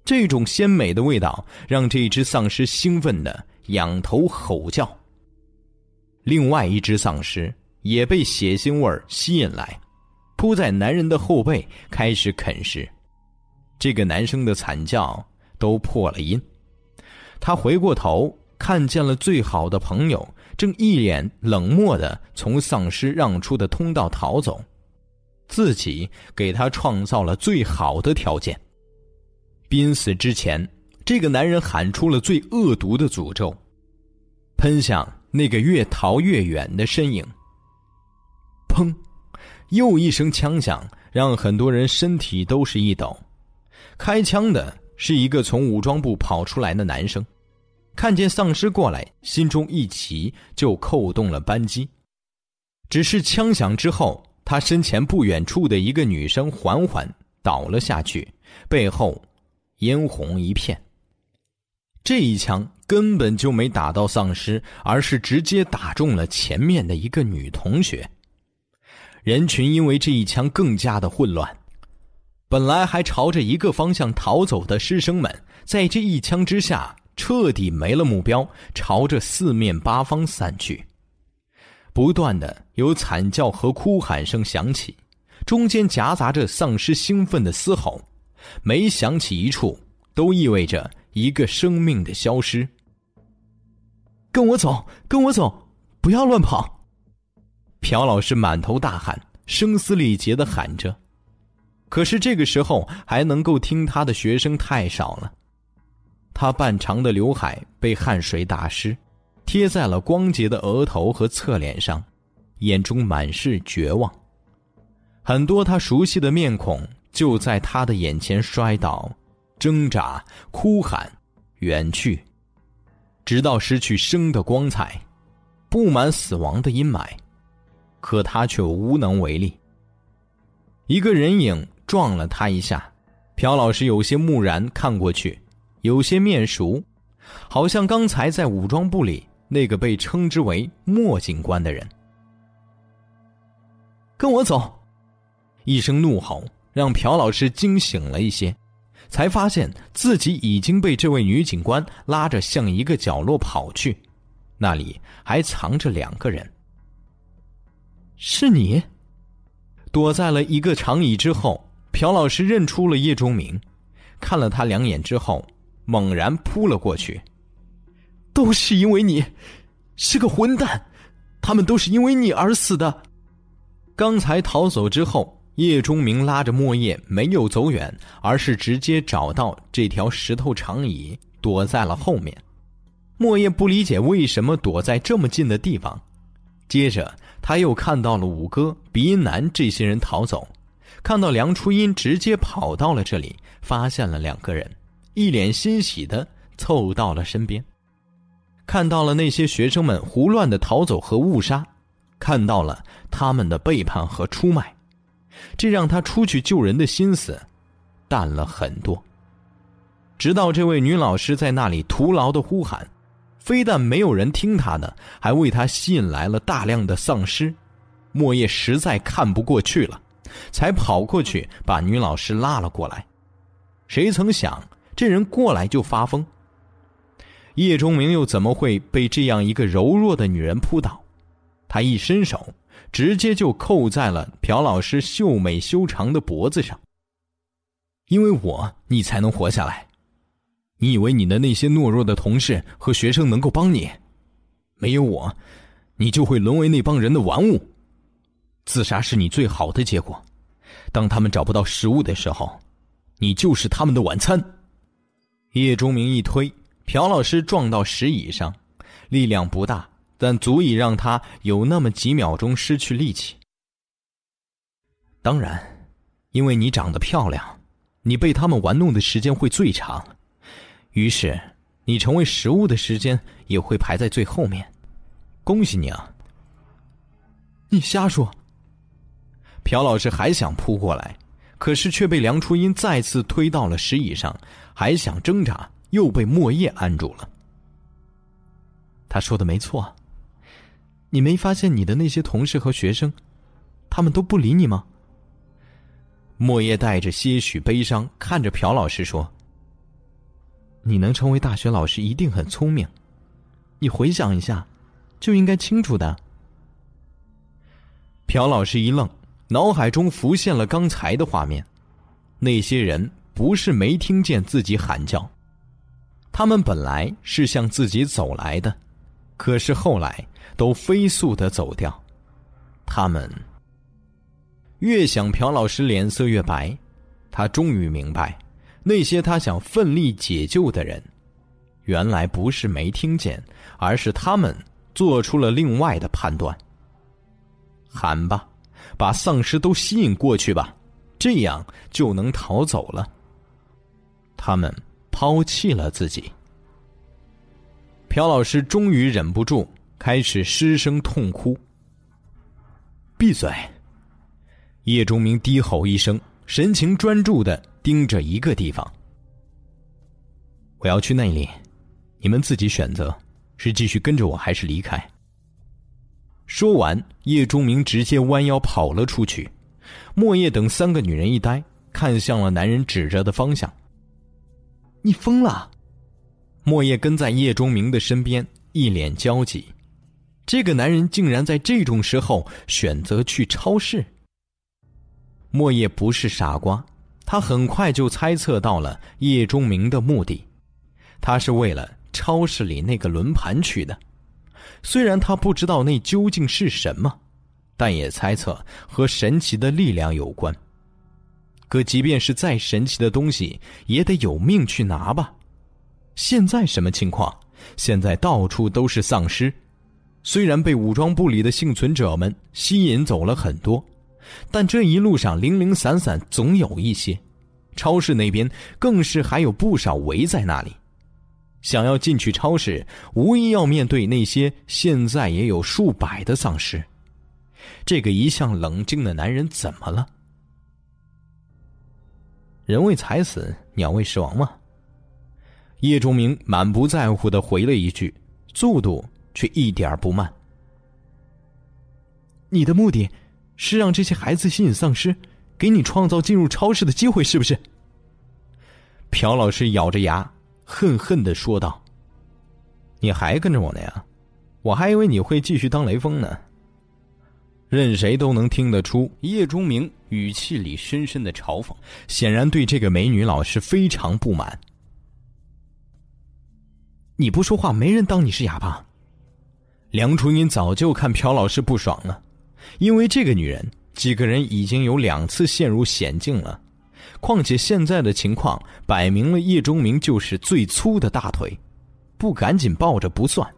这种鲜美的味道让这只丧尸兴奋的仰头吼叫。另外一只丧尸也被血腥味吸引来，扑在男人的后背开始啃食。这个男生的惨叫都破了音。他回过头，看见了最好的朋友正一脸冷漠的从丧尸让出的通道逃走，自己给他创造了最好的条件。濒死之前，这个男人喊出了最恶毒的诅咒，喷向那个越逃越远的身影。砰！又一声枪响，让很多人身体都是一抖。开枪的。是一个从武装部跑出来的男生，看见丧尸过来，心中一急，就扣动了扳机。只是枪响之后，他身前不远处的一个女生缓缓倒了下去，背后嫣红一片。这一枪根本就没打到丧尸，而是直接打中了前面的一个女同学。人群因为这一枪更加的混乱。本来还朝着一个方向逃走的师生们，在这一枪之下彻底没了目标，朝着四面八方散去。不断的有惨叫和哭喊声响起，中间夹杂着丧尸兴奋的嘶吼，每响起一处，都意味着一个生命的消失。跟我走，跟我走，不要乱跑！朴老师满头大汗，声嘶力竭的喊着。可是这个时候还能够听他的学生太少了，他半长的刘海被汗水打湿，贴在了光洁的额头和侧脸上，眼中满是绝望。很多他熟悉的面孔就在他的眼前摔倒、挣扎、哭喊、远去，直到失去生的光彩，布满死亡的阴霾，可他却无能为力。一个人影。撞了他一下，朴老师有些木然看过去，有些面熟，好像刚才在武装部里那个被称之为莫警官的人。跟我走！一声怒吼让朴老师惊醒了一些，才发现自己已经被这位女警官拉着向一个角落跑去，那里还藏着两个人。是你？躲在了一个长椅之后。朴老师认出了叶钟明，看了他两眼之后，猛然扑了过去。都是因为你，是个混蛋！他们都是因为你而死的。刚才逃走之后，叶钟明拉着莫叶没有走远，而是直接找到这条石头长椅，躲在了后面。莫叶不理解为什么躲在这么近的地方，接着他又看到了五哥、鼻音男这些人逃走。看到梁初音直接跑到了这里，发现了两个人，一脸欣喜的凑到了身边。看到了那些学生们胡乱的逃走和误杀，看到了他们的背叛和出卖，这让他出去救人的心思淡了很多。直到这位女老师在那里徒劳的呼喊，非但没有人听他的，还为他吸引来了大量的丧尸，莫叶实在看不过去了。才跑过去把女老师拉了过来，谁曾想这人过来就发疯。叶钟明又怎么会被这样一个柔弱的女人扑倒？他一伸手，直接就扣在了朴老师秀美修长的脖子上。因为我，你才能活下来。你以为你的那些懦弱的同事和学生能够帮你？没有我，你就会沦为那帮人的玩物。自杀是你最好的结果。当他们找不到食物的时候，你就是他们的晚餐。叶钟明一推，朴老师撞到石椅上，力量不大，但足以让他有那么几秒钟失去力气。当然，因为你长得漂亮，你被他们玩弄的时间会最长，于是你成为食物的时间也会排在最后面。恭喜你啊！你瞎说。朴老师还想扑过来，可是却被梁初音再次推到了石椅上，还想挣扎，又被莫叶按住了。他说的没错。你没发现你的那些同事和学生，他们都不理你吗？莫叶带着些许悲伤看着朴老师说：“你能成为大学老师，一定很聪明。你回想一下，就应该清楚的。”朴老师一愣。脑海中浮现了刚才的画面，那些人不是没听见自己喊叫，他们本来是向自己走来的，可是后来都飞速的走掉。他们越想，朴老师脸色越白，他终于明白，那些他想奋力解救的人，原来不是没听见，而是他们做出了另外的判断。喊吧。把丧尸都吸引过去吧，这样就能逃走了。他们抛弃了自己。朴老师终于忍不住，开始失声痛哭。闭嘴！叶钟明低吼一声，神情专注的盯着一个地方。我要去那里，你们自己选择，是继续跟着我，还是离开。说完，叶钟明直接弯腰跑了出去。莫叶等三个女人一呆，看向了男人指着的方向。你疯了！莫叶跟在叶钟明的身边，一脸焦急。这个男人竟然在这种时候选择去超市。莫叶不是傻瓜，他很快就猜测到了叶钟明的目的，他是为了超市里那个轮盘去的。虽然他不知道那究竟是什么，但也猜测和神奇的力量有关。可即便是再神奇的东西，也得有命去拿吧。现在什么情况？现在到处都是丧尸，虽然被武装部里的幸存者们吸引走了很多，但这一路上零零散散总有一些。超市那边更是还有不少围在那里。想要进去超市，无疑要面对那些现在也有数百的丧尸。这个一向冷静的男人怎么了？人为财死，鸟为食亡吗？叶钟明满不在乎的回了一句，速度却一点不慢。你的目的，是让这些孩子吸引丧尸，给你创造进入超市的机会，是不是？朴老师咬着牙。恨恨的说道：“你还跟着我呢呀？我还以为你会继续当雷锋呢。”任谁都能听得出叶钟明语气里深深的嘲讽，显然对这个美女老师非常不满。你不说话，没人当你是哑巴。梁初音早就看朴老师不爽了，因为这个女人，几个人已经有两次陷入险境了。况且现在的情况摆明了，叶钟明就是最粗的大腿，不赶紧抱着不算，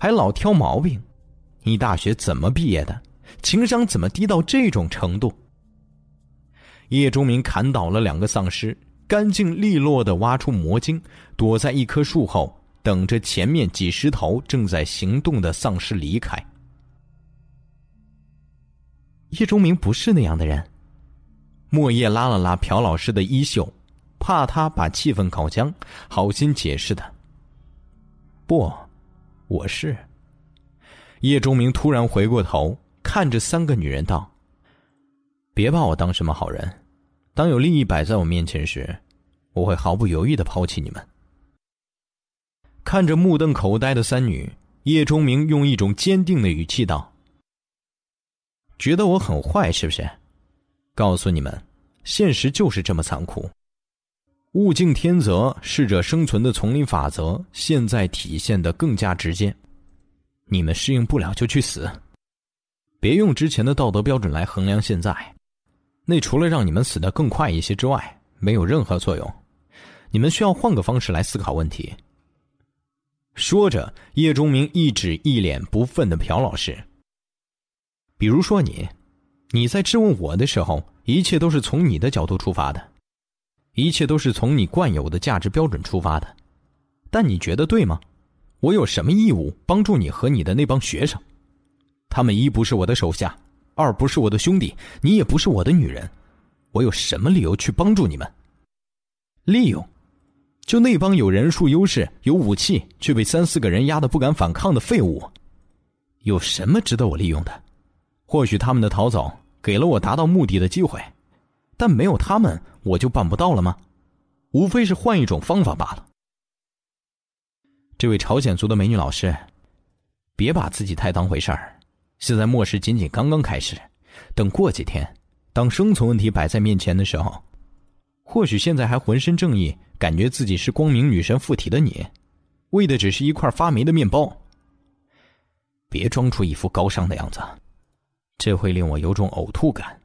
还老挑毛病。你大学怎么毕业的？情商怎么低到这种程度？叶钟明砍倒了两个丧尸，干净利落的挖出魔晶，躲在一棵树后，等着前面几十头正在行动的丧尸离开。叶钟明不是那样的人。莫叶拉了拉朴老师的衣袖，怕他把气氛搞僵，好心解释的。不，我是。叶钟明突然回过头，看着三个女人道：“别把我当什么好人，当有利益摆在我面前时，我会毫不犹豫的抛弃你们。”看着目瞪口呆的三女，叶钟明用一种坚定的语气道：“觉得我很坏是不是？”告诉你们，现实就是这么残酷。物竞天择，适者生存的丛林法则，现在体现的更加直接。你们适应不了就去死。别用之前的道德标准来衡量现在，那除了让你们死得更快一些之外，没有任何作用。你们需要换个方式来思考问题。说着，叶钟明一指一脸不忿的朴老师。比如说你，你在质问我的时候，一切都是从你的角度出发的，一切都是从你惯有的价值标准出发的。但你觉得对吗？我有什么义务帮助你和你的那帮学生？他们一不是我的手下，二不是我的兄弟，你也不是我的女人，我有什么理由去帮助你们？利用？就那帮有人数优势、有武器却被三四个人压得不敢反抗的废物，有什么值得我利用的？或许他们的逃走给了我达到目的的机会，但没有他们，我就办不到了吗？无非是换一种方法罢了。这位朝鲜族的美女老师，别把自己太当回事儿。现在末世仅仅刚刚开始，等过几天，当生存问题摆在面前的时候。或许现在还浑身正义，感觉自己是光明女神附体的你，为的只是一块发霉的面包。别装出一副高尚的样子，这会令我有种呕吐感。